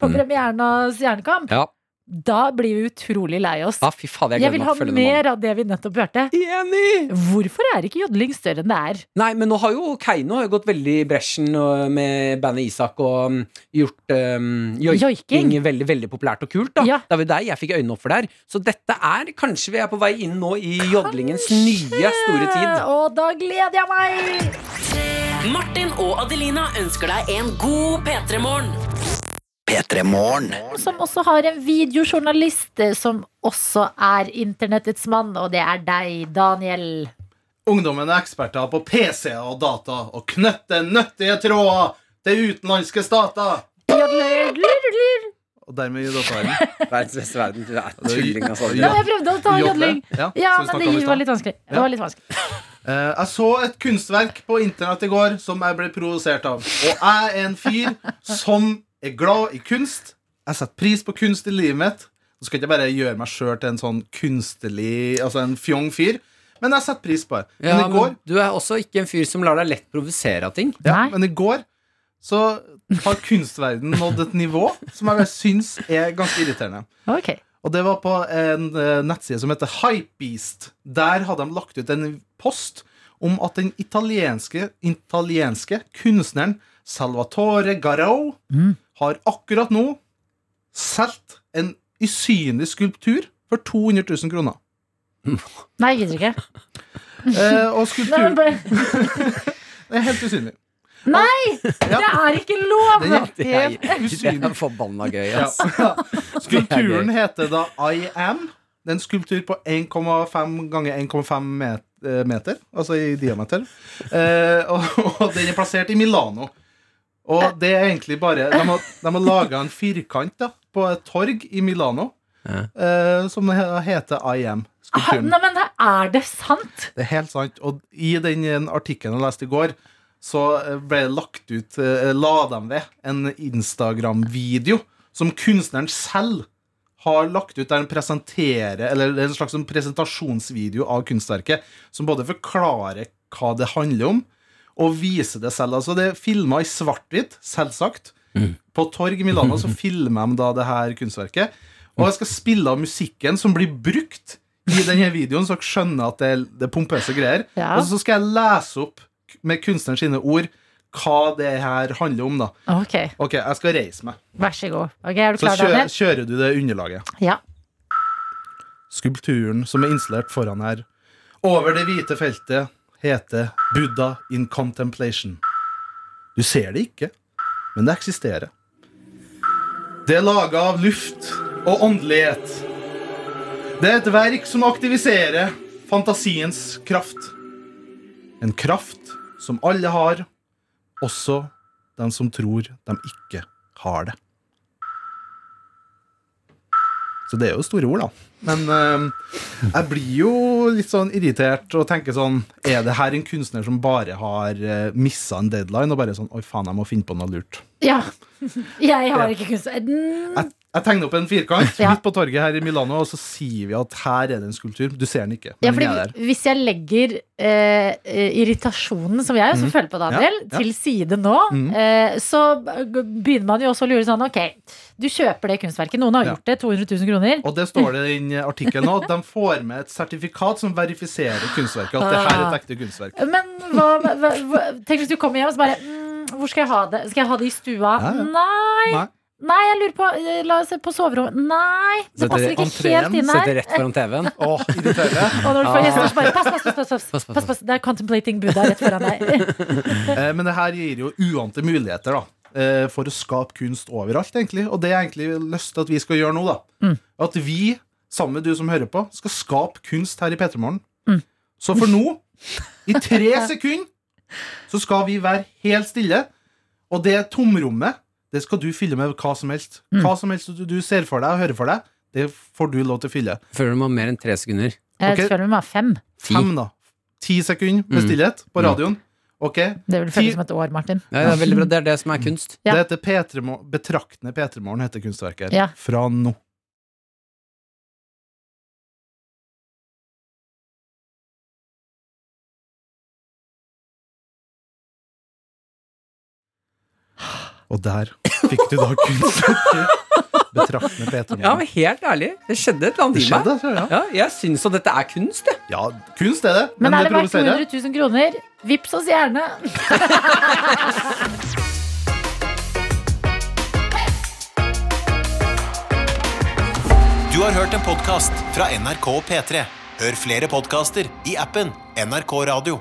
[SPEAKER 2] på
[SPEAKER 3] Mm.
[SPEAKER 2] premieren av Stjernekamp,
[SPEAKER 3] Ja.
[SPEAKER 2] da blir vi utrolig lei oss.
[SPEAKER 3] Ah, fy fader, jeg
[SPEAKER 2] Jeg vil ha mer av det vi nettopp hørte.
[SPEAKER 3] Enig!
[SPEAKER 2] Hvorfor er ikke jodling større enn det er?
[SPEAKER 3] Nei, men nå har jo Keiino har gått veldig i bresjen med bandet Isak og um, gjort um, joiking veldig veldig populært og kult. da Det var jo der jeg fikk øynene opp for der. Så dette er kanskje vi er på vei inn nå i jodlingens nye store tid.
[SPEAKER 2] Og da gleder jeg meg!
[SPEAKER 4] Martin og Adelina ønsker deg en god P3-morgen.
[SPEAKER 1] P3 Morgen.
[SPEAKER 2] Som også har en videojournalist eh, som også er internettets mann, og det er deg, Daniel.
[SPEAKER 16] Ungdommen er eksperter på PC og data og knytter nyttige tråder til utenlandske stater. Og dermed i dataverden.
[SPEAKER 3] Verdens beste verden. Det er tulling, altså.
[SPEAKER 2] Ja, jeg prøvde å ta jodling.
[SPEAKER 16] Ja,
[SPEAKER 2] Ja, men det var litt vanskelig. Det var litt vanskelig.
[SPEAKER 16] Uh, jeg så et kunstverk på internett i går som jeg ble provosert av. Og jeg er en fyr som er glad i kunst. Jeg setter pris på kunst i livet mitt. Så skal jeg ikke bare gjøre meg sjøl til en sånn kunstlig Altså en fjong fyr. Men jeg setter pris på det.
[SPEAKER 3] Ja,
[SPEAKER 16] Men i går
[SPEAKER 3] men du er også ikke en fyr som lar deg lett provosere av ting.
[SPEAKER 16] Ja, men i går så har kunstverden nådd et nivå som jeg syns er ganske irriterende.
[SPEAKER 2] Ok.
[SPEAKER 16] Og det var på en eh, nettside som heter Hypebeast. Der hadde de lagt ut en post om at den italienske, italienske kunstneren Salvatore Garau har akkurat nå solgt en usynlig skulptur for 200 000 kroner.
[SPEAKER 2] Nei, jeg gidder ikke.
[SPEAKER 16] Eh, og
[SPEAKER 2] Nei,
[SPEAKER 16] skulpturen
[SPEAKER 2] bare,
[SPEAKER 16] Det er helt usynlig.
[SPEAKER 2] nei! Det er ikke lov!
[SPEAKER 16] Den er helt
[SPEAKER 3] Det er
[SPEAKER 16] usynlig.
[SPEAKER 3] forbanna gøy,
[SPEAKER 16] Ja.
[SPEAKER 3] ass.
[SPEAKER 16] Skulpturen heter da I Am. Det er en skulptur på 1,5 ganger 1,5 eh, meter, altså i diameter. Eh, og, og den er plassert i Milano. Og det er egentlig bare De har, de har laga en firkant da, på et torg i Milano eh, som heter I Am.
[SPEAKER 2] Ah,
[SPEAKER 16] Skulpturen.
[SPEAKER 2] Nei, men er det sant?
[SPEAKER 16] Det er helt sant. Og i den eh, artikkelen jeg leste i går, så eh, ble det lagt ut La dem ved en Instagram-video som kunstneren selv har lagt ut der han presenterer Eller det er en slags presentasjonsvideo av kunstverket, som både forklarer hva det handler om, og viser det selv. Altså Det er filma i svart-hvitt, selvsagt. På torg i Milano så filmer de da det her kunstverket. Og jeg skal spille av musikken som blir brukt i denne videoen, så dere skjønner at det er, det er pompøse greier.
[SPEAKER 2] Ja.
[SPEAKER 16] Og så skal jeg lese opp med kunstneren sine ord hva det her handler om. da
[SPEAKER 2] Ok,
[SPEAKER 16] Ok, jeg skal reise meg.
[SPEAKER 2] vær så god. Okay, Er du
[SPEAKER 16] Så kjører,
[SPEAKER 2] Daniel?
[SPEAKER 16] kjører du det underlaget.
[SPEAKER 2] Ja.
[SPEAKER 16] Skulpturen som er installert foran her, over det hvite feltet, heter Buddha in contemplation. Du ser det ikke, men det eksisterer. Det er laga av luft og åndelighet. Det er et verk som aktiviserer fantasiens kraft. En kraft som alle har, også den som tror de ikke har det. Så det er jo store ord, da. Men eh, jeg blir jo litt sånn irritert og tenker sånn Er det her en kunstner som bare har uh, missa en deadline og bare sånn Oi, faen, jeg må finne på noe lurt.
[SPEAKER 2] ja. Jeg har ikke kunst...
[SPEAKER 16] Jeg Jeg tegner opp en firkant midt på torget her i Milano, og så sier vi at her er det en skulptur. Du ser den ikke, men
[SPEAKER 2] Ja,
[SPEAKER 16] den er der.
[SPEAKER 2] hvis jeg legger eh, irritasjonen som jeg også
[SPEAKER 16] mm.
[SPEAKER 2] føler på, Daniel,
[SPEAKER 16] Ja, ja.
[SPEAKER 2] til side nå,
[SPEAKER 16] mm.
[SPEAKER 2] eh, så begynner man jo også å lure sånn Ok, du kjøper det kunstverket. Noen har gjort det. 200 000 kroner.
[SPEAKER 16] Og det står det i den artikkelen nå. De får med et sertifikat som verifiserer kunstverket. At det her er et ekte kunstverk.
[SPEAKER 2] Men hva, hva, hva Tenk hvis du kommer hjem og så bare mm, Hvor skal jeg ha det? Skal jeg ha det i stua? Nei.
[SPEAKER 16] Nei.
[SPEAKER 2] Nei, jeg lurer på eh, La oss se på soverommet. Nei, det passer ikke helt inn her.
[SPEAKER 3] Sitter rett foran TV-en.
[SPEAKER 16] Oh.
[SPEAKER 2] Og når du får
[SPEAKER 3] Ah.
[SPEAKER 2] gjester, så bare pass, pass, pass, pass, pass,
[SPEAKER 3] Pass, pass.
[SPEAKER 2] Det er contemplating Buddha rett foran deg.
[SPEAKER 16] Eh, Men det her gir jo uante muligheter da eh, for å skape kunst overalt, egentlig. Og det er egentlig lyst til at vi skal gjøre nå. da
[SPEAKER 2] Mm.
[SPEAKER 16] At vi, sammen med du som hører på, skal skape kunst her i P3 Morgen.
[SPEAKER 2] Mm.
[SPEAKER 16] Så for nå, i tre sekunder, så skal vi være helt stille. Og det tomrommet, det skal du fylle med hva som helst.
[SPEAKER 2] Mm.
[SPEAKER 16] Hva som helst du, du ser for deg og hører for deg, det får du lov til å fylle.
[SPEAKER 3] Føler du må ha mer enn tre sekunder?
[SPEAKER 2] Jeg
[SPEAKER 16] okay.
[SPEAKER 2] føler meg fem.
[SPEAKER 16] Fem, da. Ti sekunder med
[SPEAKER 3] Mm.
[SPEAKER 16] stillhet på
[SPEAKER 3] Mm.
[SPEAKER 16] radioen. Ok?
[SPEAKER 2] Det vil
[SPEAKER 16] Ti-
[SPEAKER 2] føles som et år, Martin.
[SPEAKER 3] Ja, det er veldig bra. Det er det som er kunst.
[SPEAKER 2] Ja.
[SPEAKER 16] Det heter P3 Betraktende P3 Morgen, heter kunstverket.
[SPEAKER 2] Ja.
[SPEAKER 16] Fra nå. Og der fikk du da kunstverket. Betraktende P3
[SPEAKER 3] Ja, men helt ærlig, det skjedde et eller annet
[SPEAKER 16] Det
[SPEAKER 3] i meg.
[SPEAKER 16] ja.
[SPEAKER 3] Ja, jeg syns at dette er kunst, jeg.
[SPEAKER 16] Ja, kunst er det,
[SPEAKER 2] Men
[SPEAKER 16] men,
[SPEAKER 2] er
[SPEAKER 16] det
[SPEAKER 2] det verdt 200 000 kroner? Vips oss gjerne.
[SPEAKER 17] Du har hørt en podkast fra NRK P3. Hør flere podkaster i appen NRK Radio.